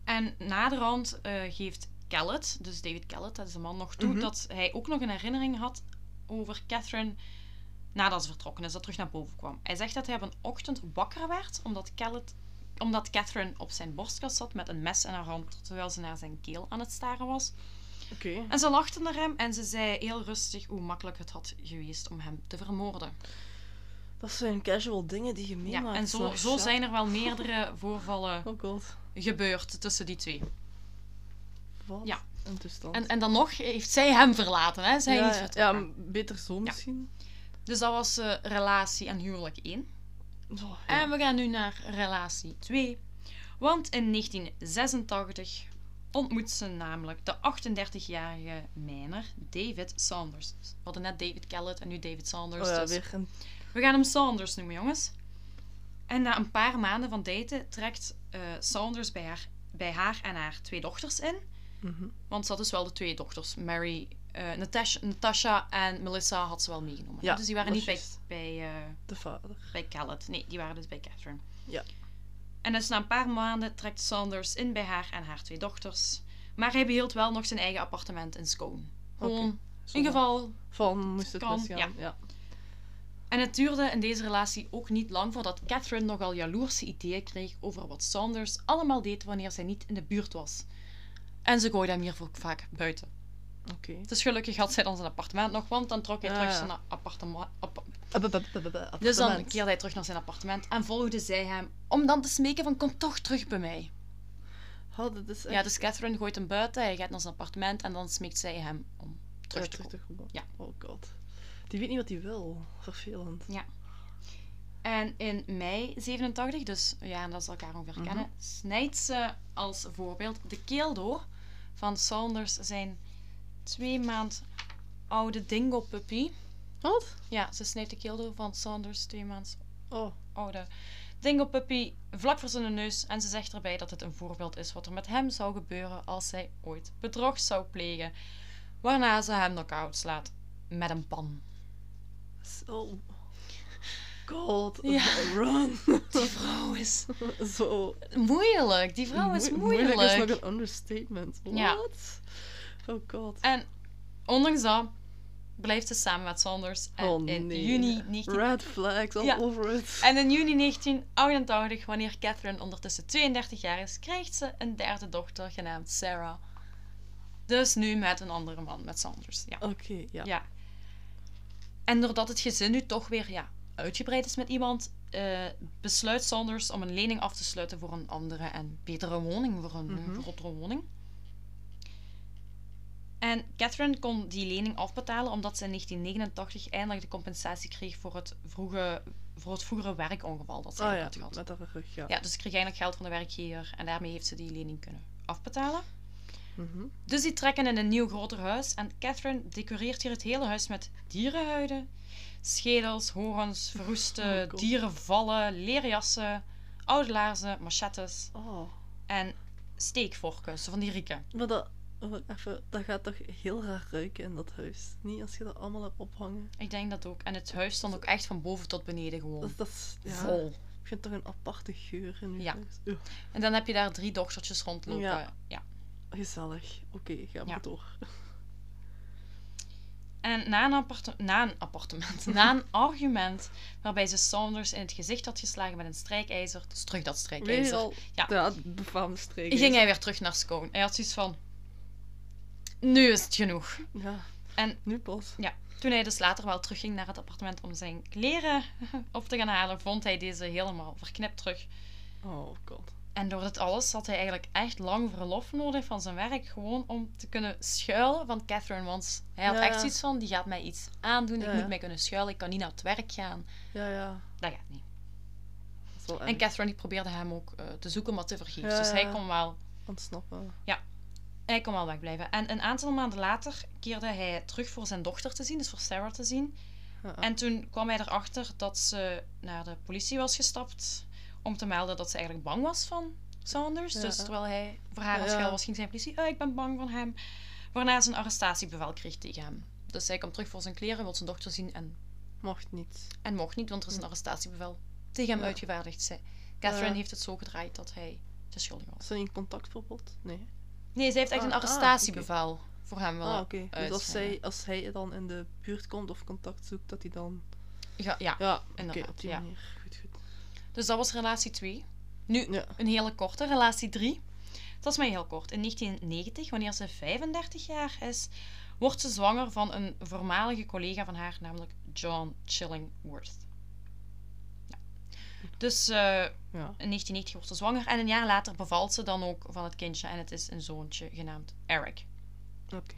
En naderhand eh geeft Kellett, dus David Kellett, dat is de man nog toe, Mhm. dat hij ook nog een herinnering had over Catherine nadat ze vertrokken is, dat terug naar boven kwam. Hij zegt dat hij op een ochtend wakker werd omdat, Kellett, omdat Catherine op zijn borstkast zat met een mes in haar hand terwijl ze naar zijn keel aan het staren was. En ze lachte naar hem en ze zei heel rustig hoe makkelijk het had geweest om hem te vermoorden. Dat zijn casual dingen die je Ja, meemaakt. en zo, zo ja. zijn er wel meerdere voorvallen Oh gebeurd tussen die twee. Wat Ja. En, en dan nog heeft zij hem verlaten, hè? Zij ja, niet ja, ja, beter zo misschien. Dus dat was eh, relatie en huwelijk 1. Oh, ja. En we gaan nu naar relatie 2. Want in 1986 ontmoet ze namelijk de 38-jarige mijner David Saunders. We hadden net David Kellett en nu David Saunders. Oh ja, dus weer een... we gaan hem Saunders noemen, jongens. En na een paar maanden van daten trekt eh, Saunders bij haar, bij haar en haar twee dochters in. Mhm. Want ze had dus wel de twee dochters. Mary, eh, Natasha, Natasha en Melissa had ze wel meegenomen. Ja, dus die waren niet bij, bij, eh, De vader. bij Kellett. Nee, die waren dus bij Catherine. Ja. En dus na een paar maanden trekt Saunders in bij haar en haar twee dochters. Maar hij behield wel nog zijn eigen appartement in Scone. Gewoon in geval... Van moest het Kan, ja. Ja. En het duurde in deze relatie ook niet lang voordat Catherine nogal jaloerse ideeën kreeg over wat Saunders allemaal deed wanneer zij niet in de buurt was. En ze gooide hem hiervoor vaak buiten. Oké. Dus gelukkig had zij dan zijn appartement nog, want dan trok hij Ja, terug zijn appartement. appa- Dus dan keerde hij terug naar zijn appartement en volgde zij hem om dan te smeken van kom toch terug bij mij. Oh, dat is echt... Ja, dus Catherine gooit hem buiten, hij gaat naar zijn appartement en dan smeekt zij hem om terug Ja, te komen. Ja. Oh god. Die weet niet wat hij wil. Vervelend. En in mei 87, dus jaar nadat ze elkaar ongeveer Mhm. kennen, snijdt ze als voorbeeld de keel door van Saunders zijn twee maand oude dingo puppy. Wat? Ja, ze snijdt de keel door van Saunders twee maand Oh. oude dingo puppy vlak voor zijn neus en ze zegt erbij dat het een voorbeeld is wat er met hem zou gebeuren als zij ooit bedrog zou plegen. Waarna ze hem knock-out slaat met een pan. Zo. God. Ja. Run. Die vrouw is Zo. moeilijk. Die vrouw is Moe- moeilijk. is nog een understatement. Ja. Wat? Oh god. En ondanks dat blijft ze samen met Saunders. En oh in nee. juni 19... Red flags all Ja. over it. En in juni 1988, wanneer Catherine ondertussen 32 jaar is, krijgt ze een derde dochter genaamd Sarah. Dus nu met een andere man, met Saunders. Ja. Oké, ja. ja. En doordat het gezin nu toch weer ja, uitgebreid is met iemand, eh, besluit Saunders om een lening af te sluiten voor een andere en betere woning, voor een Mhm. een grotere woning. En Catherine kon die lening afbetalen omdat ze in 1989 eindelijk de compensatie kreeg voor het, vroege, voor het vroegere werkongeval dat ze Oh ja, had gehad. met haar rug, ja. Ja, dus ze kreeg eindelijk geld van de werkgever en daarmee heeft ze die lening kunnen afbetalen. Mhm. Dus die trekken in een nieuw groter huis en Catherine decoreert hier het hele huis met dierenhuiden, schedels, horens, verroeste Oh dierenvallen, leerjassen, oude laarzen, machettes Oh. en steekvorken, zo van die rieken. Maar dat, oh, even, dat gaat toch heel raar ruiken in dat huis? Niet als je dat allemaal hebt ophangen. Ik denk dat ook. En het huis stond ook echt van boven tot beneden gewoon Dat, dat is ja, vol. Ik vind toch een aparte geur in je Ja. huis. En dan heb je daar drie dochtertjes rondlopen. Ja. ja. gezellig. Oké, ga maar Ja. door. En na een, aparte- na een appartement, na een argument waarbij ze Saunders in het gezicht had geslagen met een strijkijzer, dus terug dat Weer strijkijzer, al Ja. het befaamde streek. ging hij weer terug naar Scone. Hij had zoiets van, nu is het genoeg. Ja. En- nu pas. Ja, toen hij dus later wel terugging naar het appartement om zijn kleren op te gaan halen, vond hij deze helemaal verknipt terug. Oh god. En door dit alles had hij eigenlijk echt lang verlof nodig van zijn werk, gewoon om te kunnen schuilen van Catherine. Want hij had Ja, echt ja. zoiets van, die gaat mij iets aandoen, Ja, ik ja. moet mij kunnen schuilen, ik kan niet naar het werk gaan. Ja, ja. Dat gaat niet. Dat En. Catherine die probeerde hem ook eh, te zoeken, maar te vergeefs. Ja, Dus hij ja. kon, wel, Ontsnappen. Hij kon wel wegblijven. En een aantal maanden later keerde hij terug voor zijn dochter te zien, dus voor Sarah te zien. En toen kwam hij erachter dat ze naar de politie was gestapt om te melden dat ze eigenlijk bang was van Saunders. Ja. Dus terwijl hij voor haar Ja. was, ging zijn politie. "Oh, ik ben bang van hem. Waarna ze een arrestatiebevel kreeg tegen hem. Dus hij komt terug voor zijn kleren, wil zijn dochter zien en, Mocht niet. en mocht niet, want er is een arrestatiebevel tegen hem Ja. uitgevaardigd. Catherine heeft het zo gedraaid dat hij te schuldig was. Is er een contactverbod? Nee. Nee, ze heeft echt Ah, een ah, arrestatiebevel voor hem willen Ah, oké. Dus als, zij, als hij dan in de buurt komt of contact zoekt, dat hij dan... Ja, ja. Ja, Inderdaad, op die ja. manier. Goed, goed. Dus dat was relatie 2. Nu, Ja. een hele korte, relatie 3. Dat is maar heel kort. In 1990, wanneer ze 35 jaar is, wordt ze zwanger van een voormalige collega van haar, namelijk John Chillingworth. Dus Ja. in 1990 wordt ze zwanger en een jaar later bevalt ze dan ook van het kindje en het is een zoontje genaamd Eric. Oké.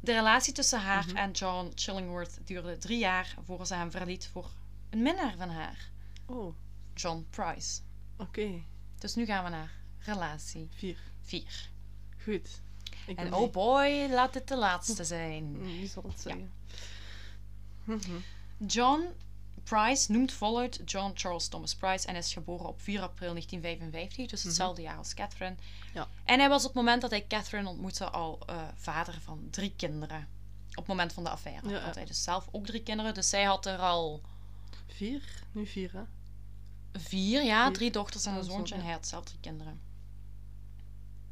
De relatie tussen haar Mhm. en John Chillingworth duurde drie jaar voor ze hem verliet voor een minnaar van haar, Oh, John Price. oké. Dus nu gaan we naar relatie Vier. 4. Goed. Ik En oh boy, laat dit de laatste zijn. Wie zal het zeggen? Mhm. John Price noemt voluit John Charles Thomas Price en is geboren op 4 april 1955, dus hetzelfde jaar als Catherine. Ja. En hij was op het moment dat hij Catherine ontmoette al eh, vader van drie kinderen. Op het moment van de affaire Ja, had hij dus zelf ook drie kinderen, dus zij had er al Vier? Nu vier, hè? vier, ja, Vier. drie dochters en een zo, zoontje en hij had zelf drie kinderen.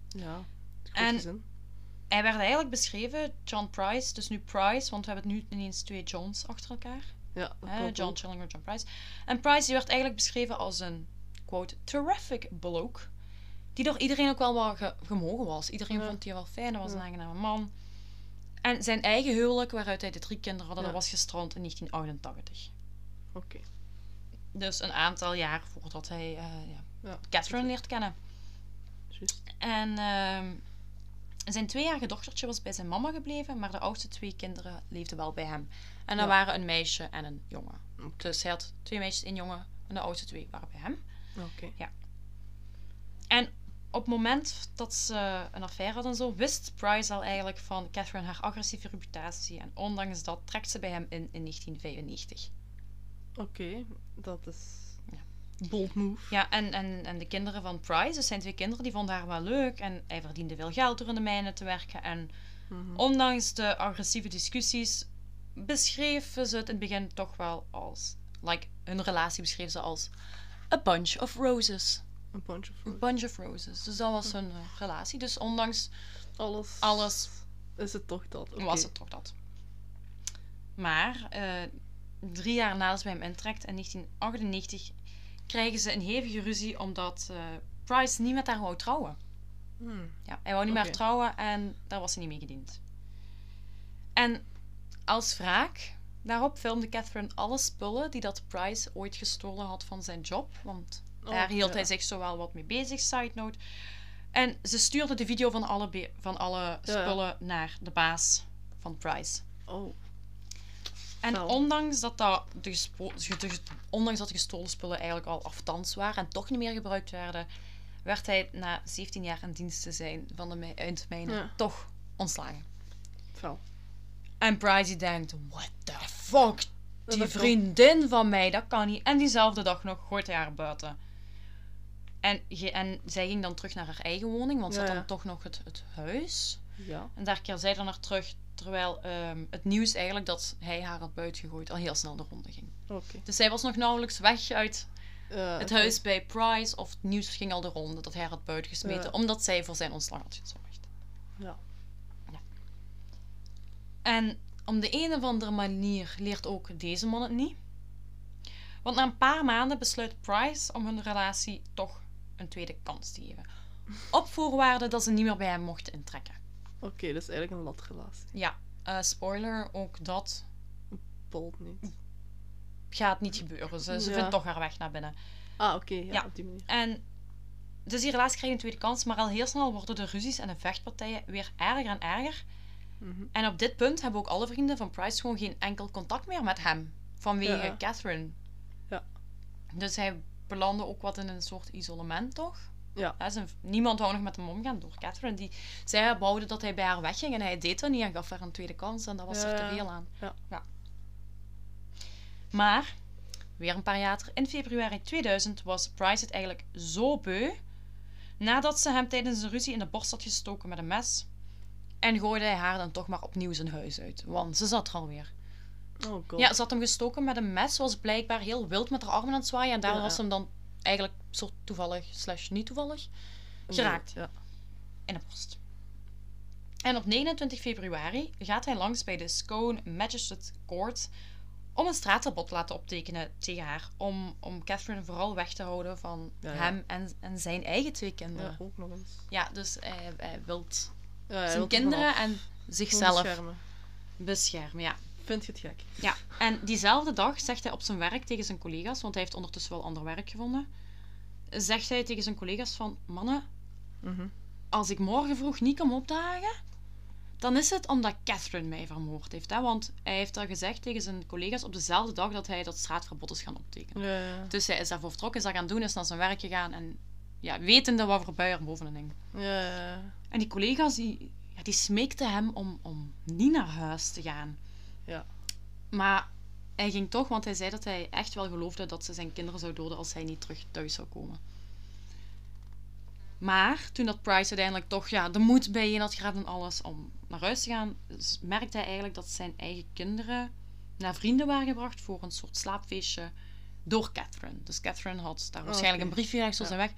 Ja. En- gezin. Hij werd eigenlijk beschreven, John Price, dus nu Price, want we hebben het nu ineens twee Johns achter elkaar. Ja, John ook. Chillinger, John Price. En Price die werd eigenlijk beschreven als een, quote, terrific bloke. Die door iedereen ook wel wel ge- gemogen was. Iedereen Ja. vond die wel fijn, hij was een aangename man. En zijn eigen huwelijk, waaruit hij de drie kinderen had, dat was gestrand in 1988. Oké. Dus een aantal jaar voordat hij ja, Ja. Catherine leert kennen. Juist. En ehm, zijn tweejarige dochtertje was bij zijn mama gebleven, maar de oudste twee kinderen leefden wel bij hem. En dat Ja. waren een meisje en een jongen. Dus hij had twee meisjes, één jongen en de oudste twee waren bij hem. Oké. En op het moment dat ze een affaire hadden en zo, wist Price al eigenlijk van Catherine haar agressieve reputatie. En ondanks dat trekt ze bij hem in in 1995. Oké, dat is... Ja. Bold move. Ja, en, en, en de kinderen van Price, dus zijn twee kinderen, die vonden haar wel leuk. En hij verdiende veel geld door in de mijnen te werken. En Mhm. ondanks de agressieve discussies beschreven ze het in het begin toch wel als... Like, hun relatie beschreef ze als... A bunch of roses. Een bunch of A roses. bunch of roses. Dus dat was hun eh, relatie. Dus ondanks Alles. alles Is het toch dat? Was het toch dat. Maar eh, drie jaar nadat ze bij hem intrekt, in 1998, krijgen ze een hevige ruzie omdat eh, Price niet met haar wou trouwen. Hmm. Ja, hij wou niet meer trouwen en daar was ze niet mee gediend. En als wraak daarop filmde Catherine alle spullen die dat Price ooit gestolen had van zijn job. Want Oh, daar hield ja. hij zich zo wel wat mee bezig, side note. En ze stuurde de video van alle, van alle spullen naar de baas van Price. Oh. En ondanks dat, dat de, ondanks dat de gestolen spullen eigenlijk al aftans waren en toch niet meer gebruikt werden, werd hij na 17 jaar in dienst te zijn van de mijnen Ja. toch ontslagen. Fel. En die denkt, what the fuck, die vriendin van mij, dat kan niet. En diezelfde dag nog gooit hij haar buiten. En, en zij ging dan terug naar haar eigen woning, want ze Ja, had ja. dan toch nog het, het huis. Ja. En daar keerde zij dan naar terug, terwijl ehm, het nieuws eigenlijk dat hij haar had buitengegooid al heel snel de ronde ging. Oké. Dus zij was nog nauwelijks weg uit Eh, het huis bij Price of het nieuws ging al de ronde dat hij haar had buitengesmeten, Ja. omdat zij voor zijn ontslag had gezorgd. Ja. En om de een of andere manier leert ook deze man het niet. Want na een paar maanden besluit Price om hun relatie toch een tweede kans te geven. Op voorwaarde dat ze niet meer bij hem mochten intrekken. Oké, dat is eigenlijk een latrelatie. Ja, eh, spoiler, ook dat Bolt niet. gaat niet gebeuren. Ze, ze Ja. vindt toch haar weg naar binnen. Ah, oké. ja, Ja. op die manier. En dus die relatie krijgt een tweede kans, maar al heel snel worden de ruzies en de vechtpartijen weer erger en erger. Mhm. En op dit punt hebben ook alle vrienden van Price gewoon geen enkel contact meer met hem. Vanwege Ja. Catherine. Ja. Dus hij belandde ook wat in een soort isolement, toch? Ja. Zijn- niemand wou nog met hem omgaan door Catherine. Die, zij woude dat hij bij haar wegging en hij deed dat niet en gaf haar een tweede kans. En dat was er te Ja. veel aan. Ja. Maar, weer een paar jaar later, in februari 2000, was Price het eigenlijk zo beu. Nadat ze hem tijdens een ruzie in de borst had gestoken met een mes. En gooide hij haar dan toch maar opnieuw zijn huis uit. Want ze zat er alweer. Oh god. Ja, ze had hem gestoken met een mes. Was blijkbaar heel wild met haar armen aan het zwaaien. En daarom Ja. was hem dan eigenlijk soort toevallig, slash niet toevallig, geraakt Ja. in de borst. En op 29 februari gaat hij langs bij de Scone Magistrate Court om een straatverbod te laten optekenen tegen haar. Om, om Catherine vooral weg te houden van Ja, ja. hem en, en zijn eigen twee kinderen. ja, Ja, ook nog eens. dus hij, hij wil Ja, hij zijn er kinderen en zichzelf beschermen. beschermen. Ja. Vind je het gek? Ja, en diezelfde dag zegt hij op zijn werk tegen zijn collega's, want hij heeft ondertussen wel ander werk gevonden, zegt hij tegen zijn collega's van, mannen, Mhm. als ik morgen vroeg niet kom opdagen, dan is het omdat Catherine mij vermoord heeft. Hè? Want hij heeft dat gezegd tegen zijn collega's op dezelfde dag dat hij dat straatverbod is gaan optekenen. Ja, ja. Dus hij is daarvoor vertrokken, is dat gaan doen, is naar zijn werk gegaan en ja, wetende wat voor bui er bovenin hing. Ja. En die collega's die, ja, die smeekten hem om, om niet naar huis te gaan. Ja. Maar hij ging toch, want hij zei dat hij echt wel geloofde dat ze zijn kinderen zou doden als hij niet terug thuis zou komen. Maar toen dat Price uiteindelijk toch ja, de moed bijeen had gehad en alles om naar huis te gaan, s- merkte hij eigenlijk dat zijn eigen kinderen naar vrienden waren gebracht voor een soort slaapfeestje door Catherine. Dus Catherine had daar waarschijnlijk oké. een briefje voor Ja. zijn weg.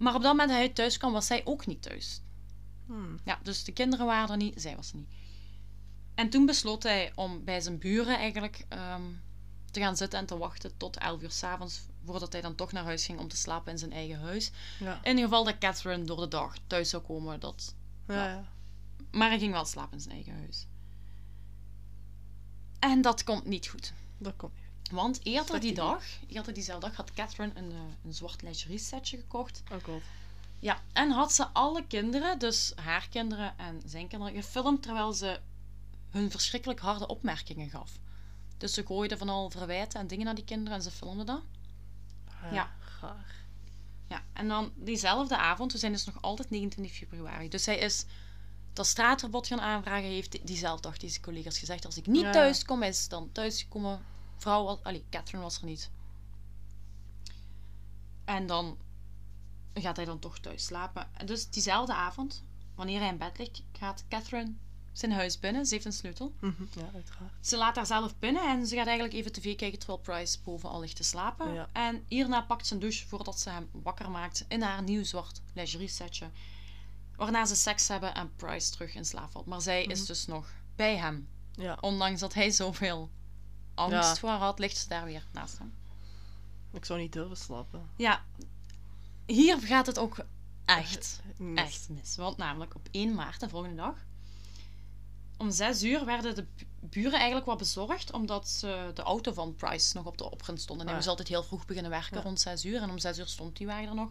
Maar op dat moment dat hij thuis kwam, was zij ook niet thuis. Hmm. Ja, dus de kinderen waren er niet, zij was er niet. En toen besloot hij om bij zijn buren eigenlijk ehm, te gaan zitten en te wachten tot 11 uur s'avonds, voordat hij dan toch naar huis ging om te slapen in zijn eigen huis. Ja. In het geval dat Catherine door de dag thuis zou komen, dat... Ja, ja. maar hij ging wel slapen in zijn eigen huis. En dat komt niet goed. Dat komt niet. Want eerder die dag, eerder diezelfde dag, had Catherine een, eh, een zwart lingerie setje gekocht. Oh god. Ja, en had ze alle kinderen, dus haar kinderen en zijn kinderen, gefilmd terwijl ze hun verschrikkelijk harde opmerkingen gaf. Dus ze gooide van al verwijten en dingen naar die kinderen en ze filmde dat. Ja. Gaar. Ja, en dan diezelfde avond, we zijn dus nog altijd 29 februari, dus hij is dat straatverbod gaan aanvragen, heeft die- diezelfde dag deze collega's gezegd, als ik niet Ja. thuis kom, is dan thuisgekomen. Vrouw was, allee, Catherine was er niet. En dan gaat hij dan toch thuis slapen. En dus diezelfde avond, wanneer hij in bed ligt, gaat Catherine zijn huis binnen. Ze heeft een sleutel. Mhm. Ja, uiteraard. Ze laat haar zelf binnen en ze gaat eigenlijk even tv kijken terwijl Price bovenal ligt te slapen. Ja. En hierna pakt ze een douche voordat ze hem wakker maakt in haar nieuw zwart lingerie setje. Waarna ze seks hebben en Price terug in slaap valt. Maar zij is Mhm. dus nog bij hem. Ja. Ondanks dat hij zoveel angst Ja. voor had, ligt ze daar weer naast hem. Ik zou niet durven slapen. Ja, hier gaat het ook echt, Mis. echt mis. Want namelijk op 1 maart, de volgende dag, om 6 uur werden de bu- buren eigenlijk wat bezorgd, omdat ze de auto van Price nog op de oprit stond. En hij Ah. moest altijd heel vroeg beginnen werken, Ja. rond 6 uur. En om 6 uur stond die wagen er nog.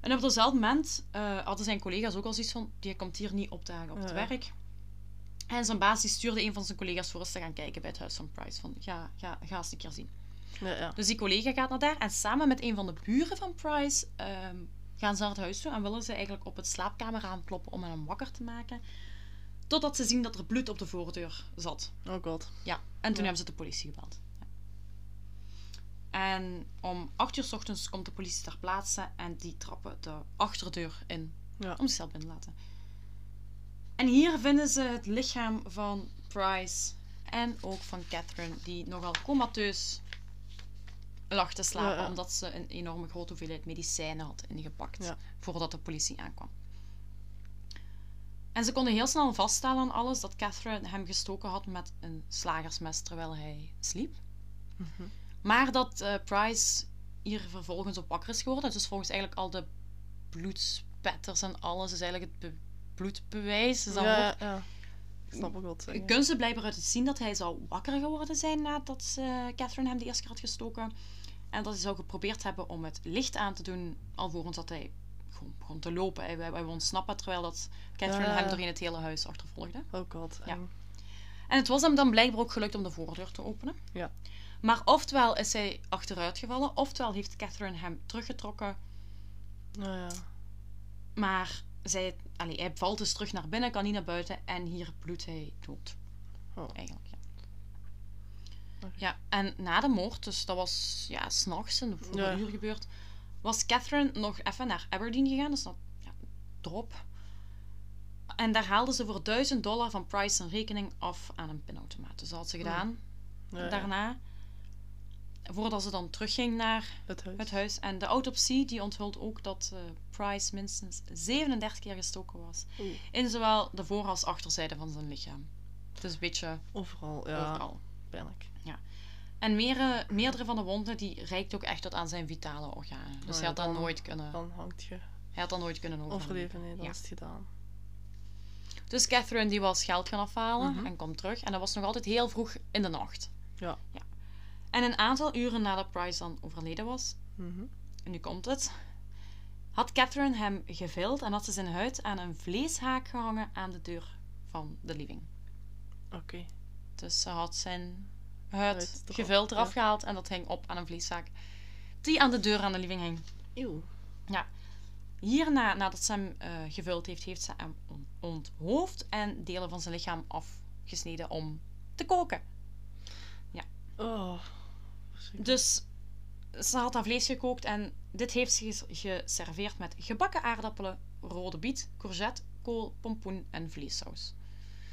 En op datzelfde moment eh, hadden zijn collega's ook al zoiets van, die komt hier niet opdagen op het Ja, ja. werk. En zijn baas die stuurde een van zijn collega's voor eens te gaan kijken bij het huis van Price. Van, ga, ga, ga eens een keer zien. Ja, ja. Dus die collega gaat naar daar en samen met een van de buren van Price ehm, gaan ze naar het huis toe en willen ze eigenlijk op het slaapkamer aankloppen om hem wakker te maken. Totdat ze zien dat er bloed op de voordeur zat. Oh god. Ja, en toen Ja. hebben ze de politie gebeld. En om 8 uur s ochtends komt de politie ter plaatse en die trappen de achterdeur in om zichzelf binnen te laten. En hier vinden ze het lichaam van Price en ook van Catherine, die nogal comateus lag te slapen, Ja, ja. omdat ze een enorme grote hoeveelheid medicijnen had ingepakt Ja. voordat de politie aankwam. En ze konden heel snel vaststellen aan alles dat Catherine hem gestoken had met een slagersmes terwijl hij sliep. Mhm. Maar dat eh, Price hier vervolgens op wakker is geworden. Dus volgens eigenlijk al de bloedspetters en alles is eigenlijk het bloedbewijs. Is dat ja, woord. ja. Ik snap ook wat. Kunnen ze blijkbaar uit het zien dat hij zou wakker geworden zijn nadat ze Catherine hem de eerste keer had gestoken. En dat hij zou geprobeerd hebben om het licht aan te doen, alvorens dat hij gewoon begon te lopen. Hij, hij, ontsnappen terwijl dat Catherine Ja. hem doorheen het hele huis achtervolgde. Oh god. Ja. eng. En het was hem dan blijkbaar ook gelukt om de voordeur te openen. Ja. Maar oftewel is hij achteruit gevallen, oftewel heeft Catherine hem teruggetrokken. Nou ja. Maar zij, allee, hij valt dus terug naar binnen, kan niet naar buiten en hier bloedt hij dood. Oh. Eigenlijk, ja. Ja, en na de moord, dus dat was ja, s'nachts in de vroege Ja. uur gebeurd, was Catherine nog even naar Aberdeen gegaan, dus dat ja, drop. En daar haalde ze voor 1000 dollar van Price een rekening af aan een pinautomaat. Dus dat had ze gedaan. Ja, ja. daarna. Voordat ze dan terugging naar Het huis. het huis. En de autopsie die onthult ook dat eh, Price minstens 37 keer gestoken was. Oeh. In zowel de voor- als achterzijde van zijn lichaam. Dus een beetje Overal, ja. overal. Pijnlijk. En meerdere, meerdere van de wonden die reikt ook echt tot aan zijn vitale organen. Dus Oh hij ja, had dat dan- nooit kunnen, Dan hangt je hij had dat nooit kunnen overleven. overleven. Nee, dan Ja. is het gedaan. Dus Catherine die was geld gaan afhalen Mhm. en komt terug. En dat was nog altijd heel vroeg in de nacht. Ja. ja. En een aantal uren nadat Price dan overleden was, Mhm. en nu komt het, had Catherine hem gevild en had ze zijn huid aan een vleeshaak gehangen aan de deur van de living. Oké. Dus ze had zijn huid gevild eraf ja. gehaald en dat hing op aan een vleeshaak die aan de deur aan de living hing. Eeuw. Hierna, nadat ze hem eh, gevuld heeft, heeft ze hem on- onthoofd en delen van zijn lichaam afgesneden om te koken. Oh. Dus ze had dat vlees gekookt en dit heeft ze ges- geserveerd met gebakken aardappelen, rode biet, courgette, kool, pompoen en vleessaus.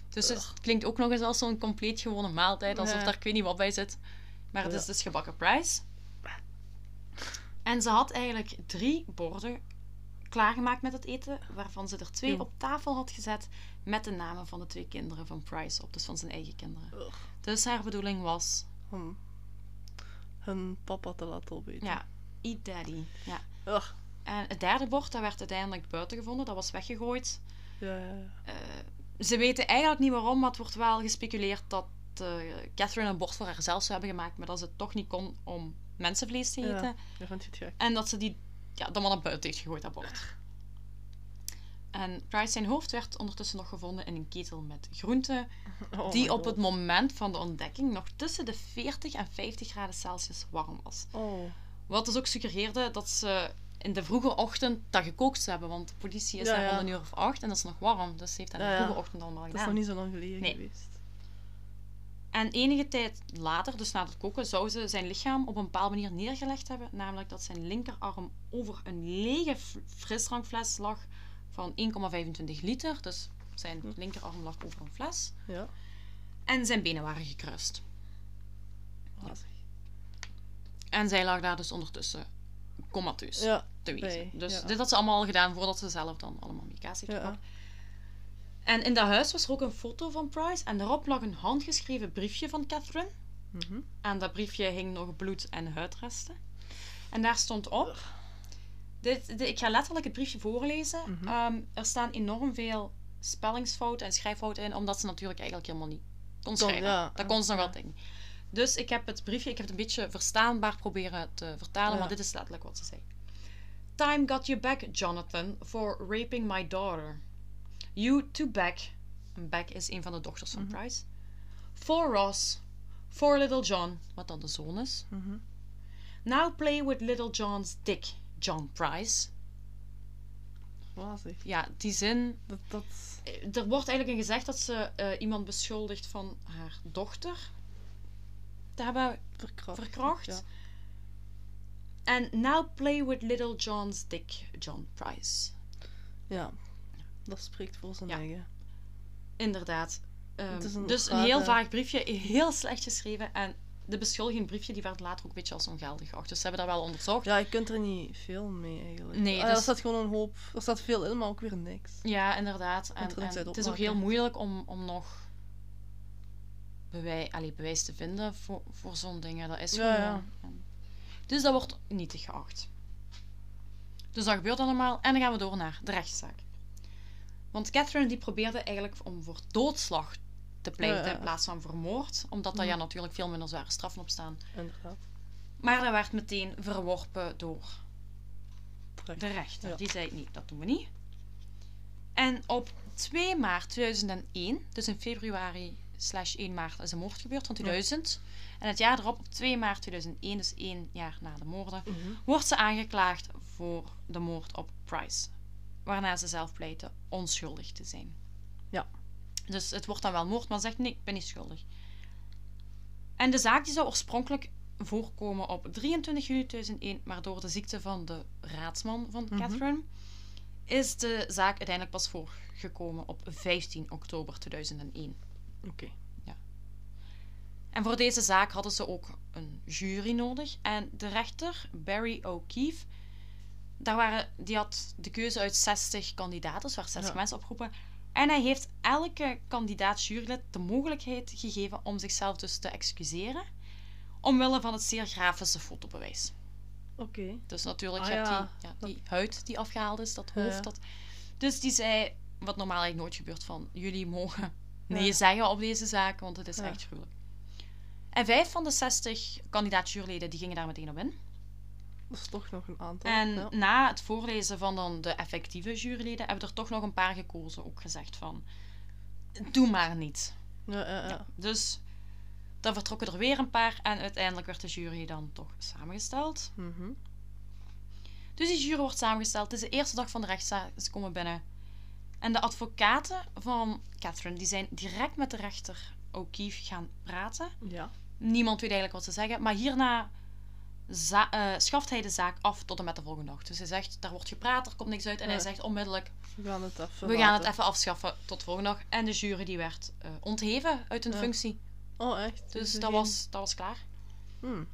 Dus het klinkt ook nog eens als zo'n compleet gewone maaltijd, alsof daar ik weet niet wat bij zit. Maar het is dus gebakken price. En ze had eigenlijk drie borden klaargemaakt met het eten, waarvan ze er twee op tafel had gezet met de namen van de twee kinderen van Price op, dus van zijn eigen kinderen. Ugh. Dus haar bedoeling was, Om hun papa te laten opeten. ja, eat daddy. Ja. Ugh. En het derde bord, dat werd uiteindelijk buiten gevonden, dat was weggegooid. Ja, ja, ja. Eh, ze weten eigenlijk niet waarom, maar het wordt wel gespeculeerd dat eh, Catherine een bord voor haarzelf zou hebben gemaakt, maar dat ze het toch niet kon om mensenvlees te Ja. eten. Je het gek. En dat ze die ja, dan maar naar buiten heeft gegooid, dat bord. En Price zijn hoofd werd ondertussen nog gevonden in een ketel met groenten, Oh die op het moment van de ontdekking nog tussen de 40 en 50 graden Celsius warm was. Oh. Wat dus ook suggereerde dat ze in de vroege ochtend dat gekookt hebben, want de politie is Ja, daar ja. een uur of acht en dat is nog warm, dus ze heeft dat in de Ja, vroege ochtend allemaal Dat is gedaan. nog niet zo lang geleden Nee. geweest. En enige tijd later, dus na het koken, zou ze zijn lichaam op een bepaalde manier neergelegd hebben. Namelijk dat zijn linkerarm over een lege frisdrankfles lag van 1,25 liter. Dus zijn linkerarm lag over een fles. Ja. En zijn benen waren gekruist. Wazig. En zij lag daar dus ondertussen comateus Ja. te wezen. Dus ja. dit had ze allemaal al gedaan voordat ze zelf dan allemaal medicatie heeft Ja. En in dat huis was er ook een foto van Price. En daarop lag een handgeschreven briefje van Catherine. Mhm. Aan dat briefje hing nog bloed en huidresten. En daar stond op. Dit, dit- ik ga letterlijk het briefje voorlezen. Mhm. Ehm, er staan enorm veel spellingsfouten en schrijffouten in, omdat ze natuurlijk eigenlijk helemaal niet kon schrijven. ja, dat kon ze nog ja. wel dingen. Dus ik heb het briefje, ik heb het een beetje verstaanbaar proberen te vertalen, Ja. maar dit is letterlijk wat ze zei. Time got you back, Jonathan, for raping my daughter. You to back, en back is een van de dochters van Mhm. Price. For Ross, for little John, wat dan de zoon is. Mhm. Now play with little John's dick, John Price. wazig. Ja, die zin... Dat, dat... eh, Er wordt eigenlijk in gezegd dat ze eh, iemand beschuldigt van haar dochter te hebben Verkracht. verkracht. Ja. En now play with little John's dick, John Price. ja, dat spreekt voor zijn Ja. eigen. Inderdaad. Ehm, een dus een heel vaag briefje, heel slecht geschreven. En de beschuldiging briefje die werd later ook een beetje als ongeldig geacht. Dus ze hebben dat wel onderzocht. Ja, je kunt er niet veel mee eigenlijk. Nee, Ah, dus- Er staat gewoon een hoop. Er staat veel in, maar ook weer niks. Ja, inderdaad. En, het is ook heel moeilijk om, om nog bewij, allee, bewijs te vinden voor, voor zo'n dingen. Dat is Ja, gewoon... ja. en- Dus dat wordt nietig geacht. Dus dat gebeurt allemaal. En dan gaan we door naar de rechtszaak. Want Catherine die probeerde eigenlijk om voor doodslag te pleiten in plaats van voor moord. Omdat daar Mhm. ja natuurlijk veel minder zware straffen op staan. Inderdaad. Maar dat werd meteen verworpen door de rechter. Ja. Die zei nee, dat doen we niet. En op 2 maart 2001, dus in februari slash 1 maart is een moord gebeurd van 2000. En het jaar erop, op 2 maart 2001, dus één jaar na de moorden, Mhm. wordt ze aangeklaagd voor de moord op Price. Waarna ze zelf pleitte onschuldig te zijn. Ja. Dus het wordt dan wel moord, maar ze zegt nee, ik ben niet schuldig. En de zaak die zou oorspronkelijk voorkomen op 23 juli 2001, maar door de ziekte van de raadsman van Mhm. Catherine is de zaak uiteindelijk pas voorgekomen op 15 oktober 2001. Oké. En voor deze zaak hadden ze ook een jury nodig. En de rechter, Barry O'Keefe, daar waren, die had de keuze uit 60 kandidaten, dus er waren 60 Ja. mensen opgeroepen. En hij heeft elke kandidaat jurylid de mogelijkheid gegeven om zichzelf dus te excuseren. Omwille van het zeer grafische fotobewijs. Oké. Dus natuurlijk, Ah, je hebt ja. die, ja, die huid die afgehaald is, dat hoofd. ja. Dat... Dus die zei, wat normaal eigenlijk nooit gebeurt, van jullie mogen nee zeggen op deze zaak, want het is echt gruwelijk. En vijf van de 60 kandidaat-juryleden die gingen daar meteen op in. Dat is toch nog een aantal. En ja. na het voorlezen van dan de effectieve juryleden hebben er toch nog een paar gekozen, ook gezegd van, doe maar niet. Ja, ja, ja. Dus dan vertrokken er weer een paar en uiteindelijk werd de jury dan toch samengesteld. Mhm. Dus die jury wordt samengesteld. Het is de eerste dag van de rechtszaak. Ze komen binnen. En de advocaten van Catherine die zijn direct met de rechter O'Keefe gaan praten. Ja. Niemand weet eigenlijk wat ze zeggen. Maar hierna za- eh, schaft hij de zaak af tot en met de volgende dag. Dus hij zegt, daar wordt gepraat, er komt niks uit. En hij zegt onmiddellijk, We gaan het even we gaan het even afschaffen tot de volgende dag. En de jury die werd eh, ontheven uit hun Ja. functie. Oh, echt? Dus dat geen- was, dat was klaar. Hmm.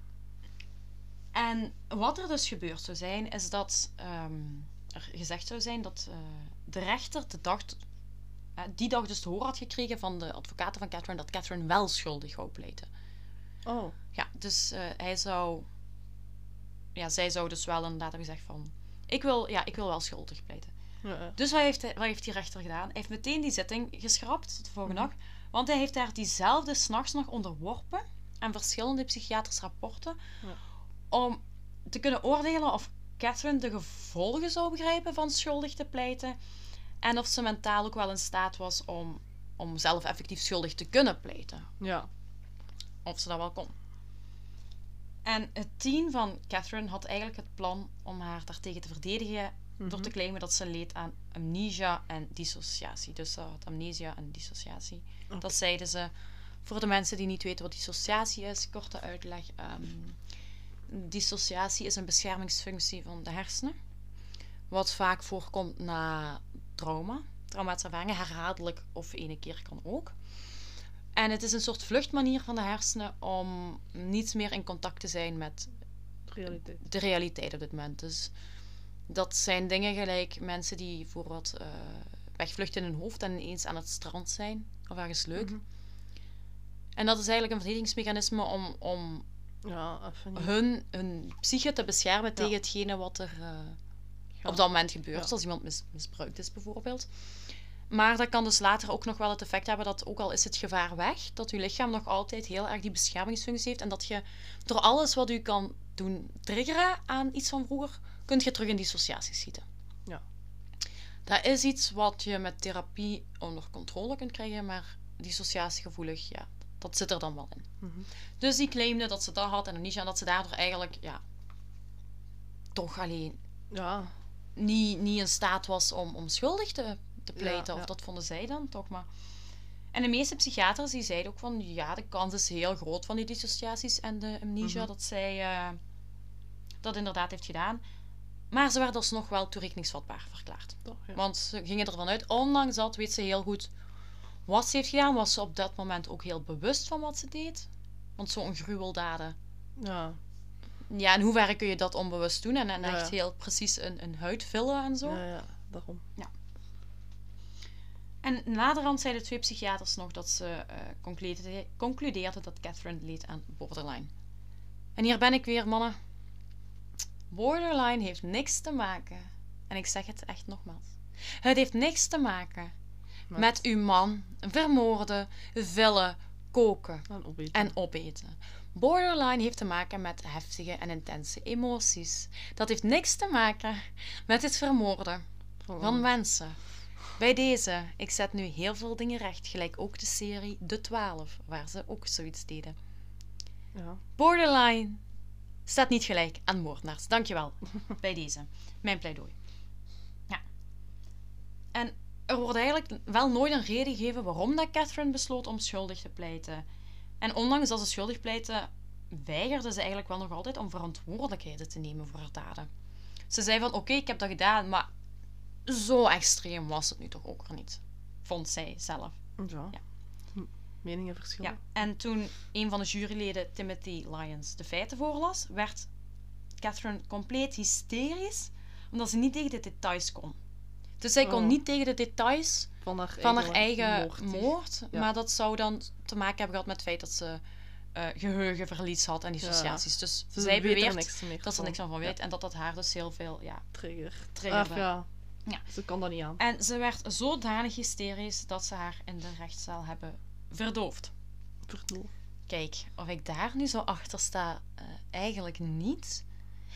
En wat er dus gebeurd zou zijn, is dat ehm, er gezegd zou zijn dat eh, de rechter de dag, die dag dus te horen had gekregen van de advocaten van Catherine dat Catherine wel schuldig wou pleiten. Oh. Ja, dus hij zou, ja, zij zou dus wel inderdaad hebben gezegd van, ik wil, ja, ik wil wel schuldig pleiten. Ja. Dus wat heeft, hij, wat heeft die rechter gedaan? Hij heeft meteen die zitting geschrapt de volgende dag. Want hij heeft daar diezelfde s'nachts nog onderworpen aan verschillende psychiatrische rapporten. Ja. Om te kunnen oordelen of Catherine de gevolgen zou begrijpen van schuldig te pleiten. En of ze mentaal ook wel in staat was om, om zelf effectief schuldig te kunnen pleiten. ja. Of ze dat wel kon. En het team van Catherine had eigenlijk het plan om haar daartegen te verdedigen door te Mhm. claimen dat ze leed aan amnesia en dissociatie. Dus ze had amnesia en dissociatie. Dat zeiden ze. Voor de mensen die niet weten wat dissociatie is, korte uitleg. ehm, dissociatie is een beschermingsfunctie van de hersenen. Wat vaak voorkomt na trauma. Traumatische ervaringen, herhaaldelijk of ene keer kan ook. En het is een soort vluchtmanier van de hersenen om niet meer in contact te zijn met Realiteit. de realiteit op dit moment. Dus dat zijn dingen gelijk mensen die voor wat eh, wegvluchten in hun hoofd en ineens aan het strand zijn of ergens leuk. Mhm. En dat is eigenlijk een verdedigingsmechanisme om, om Ja, hun, hun psyche te beschermen Ja. tegen hetgene wat er eh, Ja. op dat moment gebeurt. Als iemand mis- misbruikt is bijvoorbeeld. Maar dat kan dus later ook nog wel het effect hebben dat ook al is het gevaar weg, dat je lichaam nog altijd heel erg die beschermingsfunctie heeft. En dat je door alles wat u kan doen triggeren aan iets van vroeger, kunt je terug in dissociatie schieten. Ja. Dat is iets wat je met therapie onder controle kunt krijgen, maar dissociatiegevoelig, ja, dat zit er dan wel in. Mhm. Dus die claimde dat ze dat had en en dat ze daardoor eigenlijk, ja, toch alleen Ja. niet, niet in staat was om, om schuldig te, te pleiten. ja. Of dat vonden zij dan toch maar. En de meeste psychiaters die zeiden ook van ja, de kans is heel groot van die dissociaties en de amnesia Mhm. dat zij eh, dat inderdaad heeft gedaan. Maar ze werd alsnog wel toerekeningsvatbaar verklaard. Ja. Want ze gingen ervan uit, ondanks dat weet ze heel goed wat ze heeft gedaan. Was ze op dat moment ook heel bewust van wat ze deed. Want zo'n gruweldaden. ja. Ja, in hoeverre kun je dat onbewust doen? En, en Ja, echt ja. heel precies een, een huid vullen en zo. Ja, ja, daarom. En naderhand zeiden twee psychiaters nog dat ze eh, concludeerde- concludeerden dat Catherine leed aan borderline. En hier ben ik weer, mannen. Borderline heeft niks te maken. En ik zeg het echt nogmaals. Het heeft niks te maken Met- met uw man vermoorden, vullen, koken En opeten. en opeten. Borderline heeft te maken met heftige en intense emoties. Dat heeft niks te maken met het vermoorden van mensen. Bij deze, ik zet nu heel veel dingen recht, gelijk ook de serie De 12, waar ze ook zoiets deden. Ja. Borderline staat niet gelijk aan moordenaars. Dankjewel. Bij deze. Mijn pleidooi. Ja. En er wordt eigenlijk wel nooit een reden gegeven waarom dat Catherine besloot om schuldig te pleiten. En ondanks dat ze schuldig pleitte, weigerde ze eigenlijk wel nog altijd om verantwoordelijkheden te nemen voor haar daden. Ze zei van, oké, ik heb dat gedaan, maar zo extreem was het nu toch ook weer niet. Vond zij zelf. Ja. Ja. Hm, Meningen verschillen. Ja, en toen een van de juryleden, Timothy Lyons, de feiten voorlas, werd Catherine compleet hysterisch, omdat ze niet tegen de details kon. Dus zij kon Oh. niet tegen de details Van haar van haar eigen, moord. moord, Ja. maar dat zou dan te maken hebben gehad met het feit dat ze eh, geheugenverlies had en dissociaties. Dus zij er beweert dat ze er niks van weet en dat dat haar dus heel veel ja, Trigger. triggerde. Ach, ja. Ja. Ze kan dat niet aan. En ze werd zodanig hysterisch dat ze haar in de rechtszaal hebben verdoofd. Kijk, of ik daar nu zo achter sta, eh, eigenlijk niet.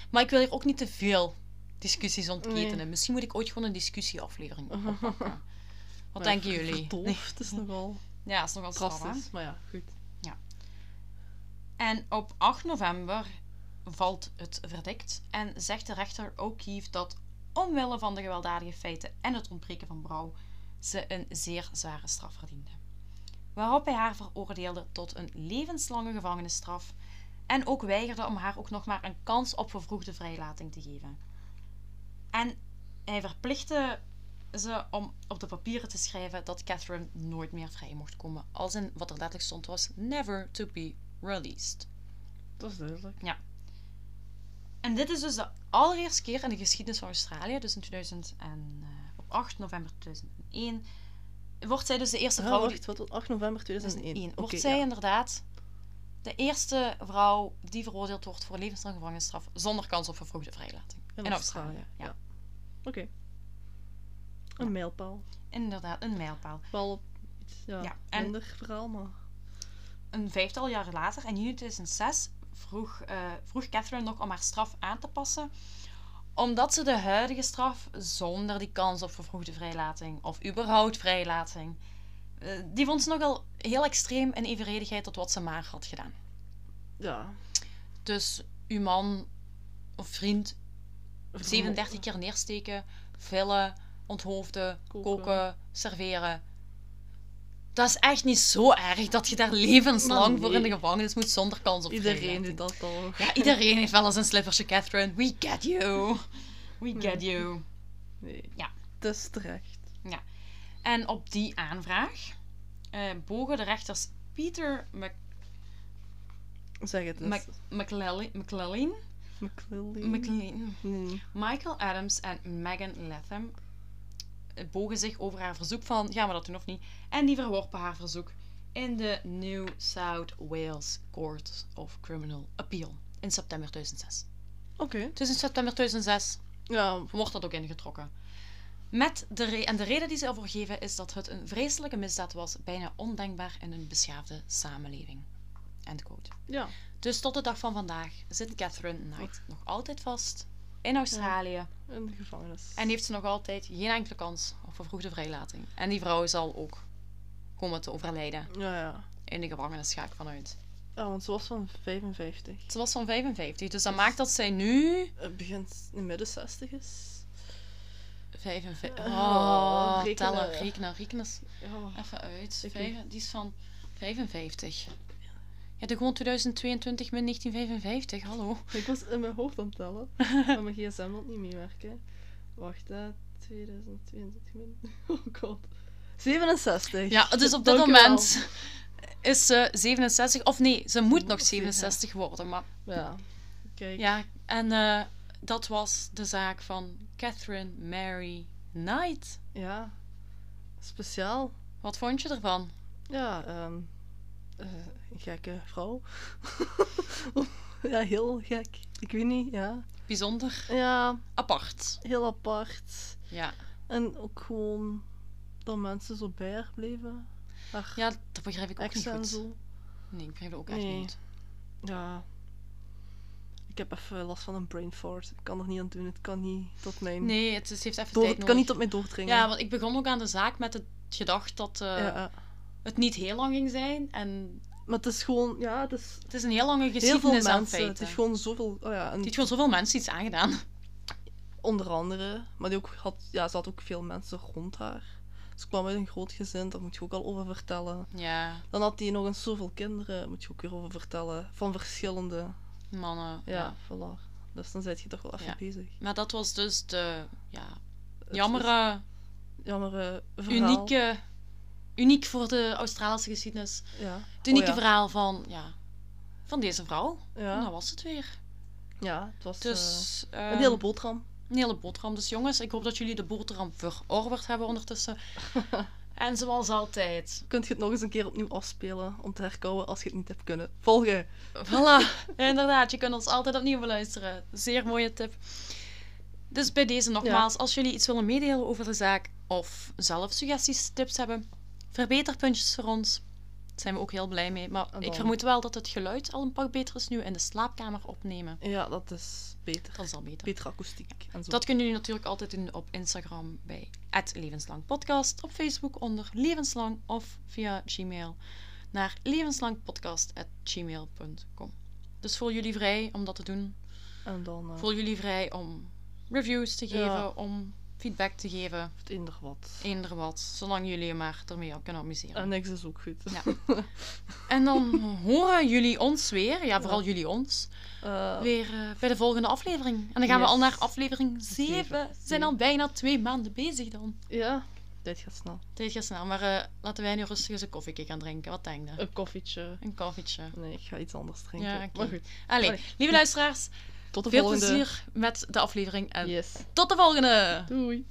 Maar ik wil hier ook niet te veel discussies ontketenen. Nee. Misschien moet ik ooit gewoon een discussieaflevering oppakken. Wat Maar denken jullie? Verdoofd is nogal Ja, dat is nogal straf, hè? drastisch. Maar ja, goed. En op 8 november valt het verdict en zegt de rechter O'Keefe dat omwille van de gewelddadige feiten en het ontbreken van brouw ze een zeer zware straf verdiende. Waarop hij haar veroordeelde tot een levenslange gevangenisstraf en ook weigerde om haar ook nog maar een kans op vervroegde vrijlating te geven. En hij verplichtte ze om op de papieren te schrijven dat Catherine nooit meer vrij mocht komen. Als in wat er letterlijk stond was never to be released. Dat is duidelijk. En dit is dus de allereerste keer in de geschiedenis van Australië, dus in 2000 en, eh, op 8 november 2001, wordt zij dus de eerste Ah, vrouw die wacht, wat was 8 november 2001. 2001. Oké, Wordt zij ja. inderdaad de eerste vrouw die veroordeeld wordt voor levenslange gevangenisstraf zonder kans op vervroegde vrijlating. In, in Australië. Australië, ja. Ja. Oké. Een mijlpaal. Inderdaad, een mijlpaal. Wel op iets ja, Ja, en- verhaal, maar... Een vijftal jaar later, in juni 2006, vroeg, eh, vroeg Catherine nog om haar straf aan te passen. Omdat ze de huidige straf, zonder die kans op vervroegde vrijlating, of überhaupt vrijlating, eh, die vond ze nogal heel extreem in evenredigheid tot wat ze maar had gedaan. Ja. Dus uw man of vriend 37 keer neersteken, villen, onthoofden, koken. Koken. serveren. Dat is echt niet zo erg dat je daar levenslang voor in de gevangenis moet zonder kans op Iedereen doet dat al. Ja, iedereen heeft wel eens een slippersje, Catherine. We get you. We get you. Nee. Ja. Het is terecht. En op die aanvraag eh, bogen de rechters Peter Mc, Zeg het eens. McClellan. McLean, Nee. Michael Adams en Megan Latham bogen zich over haar verzoek van gaan we dat doen of niet. En die verworpen haar verzoek in de New South Wales Court of Criminal Appeal in september 2006. Oké. Dus in september 2006 Ja, wordt dat ook ingetrokken. Met de en de reden die ze ervoor geven is dat het een vreselijke misdaad was, bijna ondenkbaar in een beschaafde samenleving. End quote. ja. Dus tot de dag van vandaag zit Catherine Knight nog altijd vast in Australië in de gevangenis. en heeft ze nog altijd geen enkele kans op vervroegde vrijlating. En die vrouw zal ook komen te overlijden Ja, ja. in de gevangenis, ga ik vanuit. Ja, want ze was van 55. Ze was van 55, dus dat maakt dat zij nu Het begint in midden 60 is. 55. Oh, Oh, rekenen. tellen, rekenen, rekenen even uit. Vijf- die is van 55. Ja, de gewoon 2022 min 1955, hallo. Ik was in mijn hoofd aan het tellen, maar mijn gsm wil niet meewerken. Wacht, hè. 2022 min... Oh god. 67. Ja, dus op dit Dank moment is ze 67. Of nee, ze moet nog 67 worden. Maar Ja. Kijk. ja, en eh, dat was de zaak van Catherine Mary Knight. Ja. Speciaal. Wat vond je ervan? Ja, ehm een gekke vrouw. ja, heel gek. Ik weet niet, ja. Bijzonder Ja, apart. heel apart. Ja, En ook gewoon dat mensen zo bij haar bleven. Haar ja dat begrijp ik ook niet goed. zo. Nee, ik begrijp dat ook echt Nee. niet. Ja. Ik heb even last van een brain fart. Ik kan er niet aan doen. Het kan niet tot mijn... Nee, het, is- heeft even door, tijd het kan niet tot mij doordringen. Ja, want ik begon ook aan de zaak met het gedacht dat eh, Ja, ja. Het niet heel lang ging zijn. En Maar het is gewoon... Ja, het is het is een heel lange heel veel geschiedenis aan mensen. Het feiten. is gewoon zoveel... Oh ja, en Het heeft gewoon zoveel mensen iets aangedaan. onder andere. Maar die ook had, ja, ze had ook veel mensen rond haar. Ze kwam uit een groot gezin, daar moet je ook al over vertellen. Ja, Dan had hij nog eens zoveel kinderen, daar moet je ook weer over vertellen. Van verschillende. mannen. Ja, Ja. voilà. Dus dan zit je toch wel even Ja. bezig. Maar dat was dus de ja, jammere, is Jammere verhaal. unieke, uniek voor de Australische geschiedenis. Ja. Het unieke Oh ja. verhaal van, ja, van deze vrouw. En dat was het weer. ja, het was Dus eh, ehm, een hele boterham. een hele boterham. Dus jongens, ik hoop dat jullie de boterham verorberd hebben ondertussen. en zoals altijd, Kunt je het nog eens een keer opnieuw afspelen om te herkouwen als je het niet hebt kunnen volgen. Voilà, inderdaad. Je kunt ons altijd opnieuw beluisteren. Zeer mooie tip. Dus bij deze nogmaals, als jullie iets willen meedelen over de zaak of zelf suggesties, tips hebben, verbeterpuntjes voor ons, daar zijn we ook heel blij mee. Maar En ik vermoed wel dat het geluid al een pak beter is nu in de slaapkamer opnemen. Ja, dat is beter. Dat is al beter. Betere akoestiek en zo. Dat kunnen jullie natuurlijk altijd doen op Instagram bij Levenslang Podcast, op Facebook onder Levenslang of via Gmail naar levenslangpodcast.gmail.com. Dus voel jullie vrij om dat te doen. En dan eh, Voel jullie vrij om reviews te geven, Ja. om feedback te geven, het eender wat. eender wat, zolang jullie je maar ermee op kunnen amuseren. En niks is ook goed. Ja. En dan horen jullie ons weer, ja, vooral Ja. jullie ons, Eh, weer eh, bij de volgende aflevering. En dan gaan we al naar aflevering 7. Zeven. We zijn al bijna twee maanden bezig dan. ja, dit gaat snel. Tijd gaat snel, maar eh, laten wij nu rustig eens een koffieke gaan drinken. Wat denk je? Een koffietje. Een koffietje. Nee, ik ga iets anders drinken. Ja. Maar goed, Allee, Allee. lieve luisteraars, tot de veel volgende. plezier met de aflevering en Yes. tot de volgende! Doei.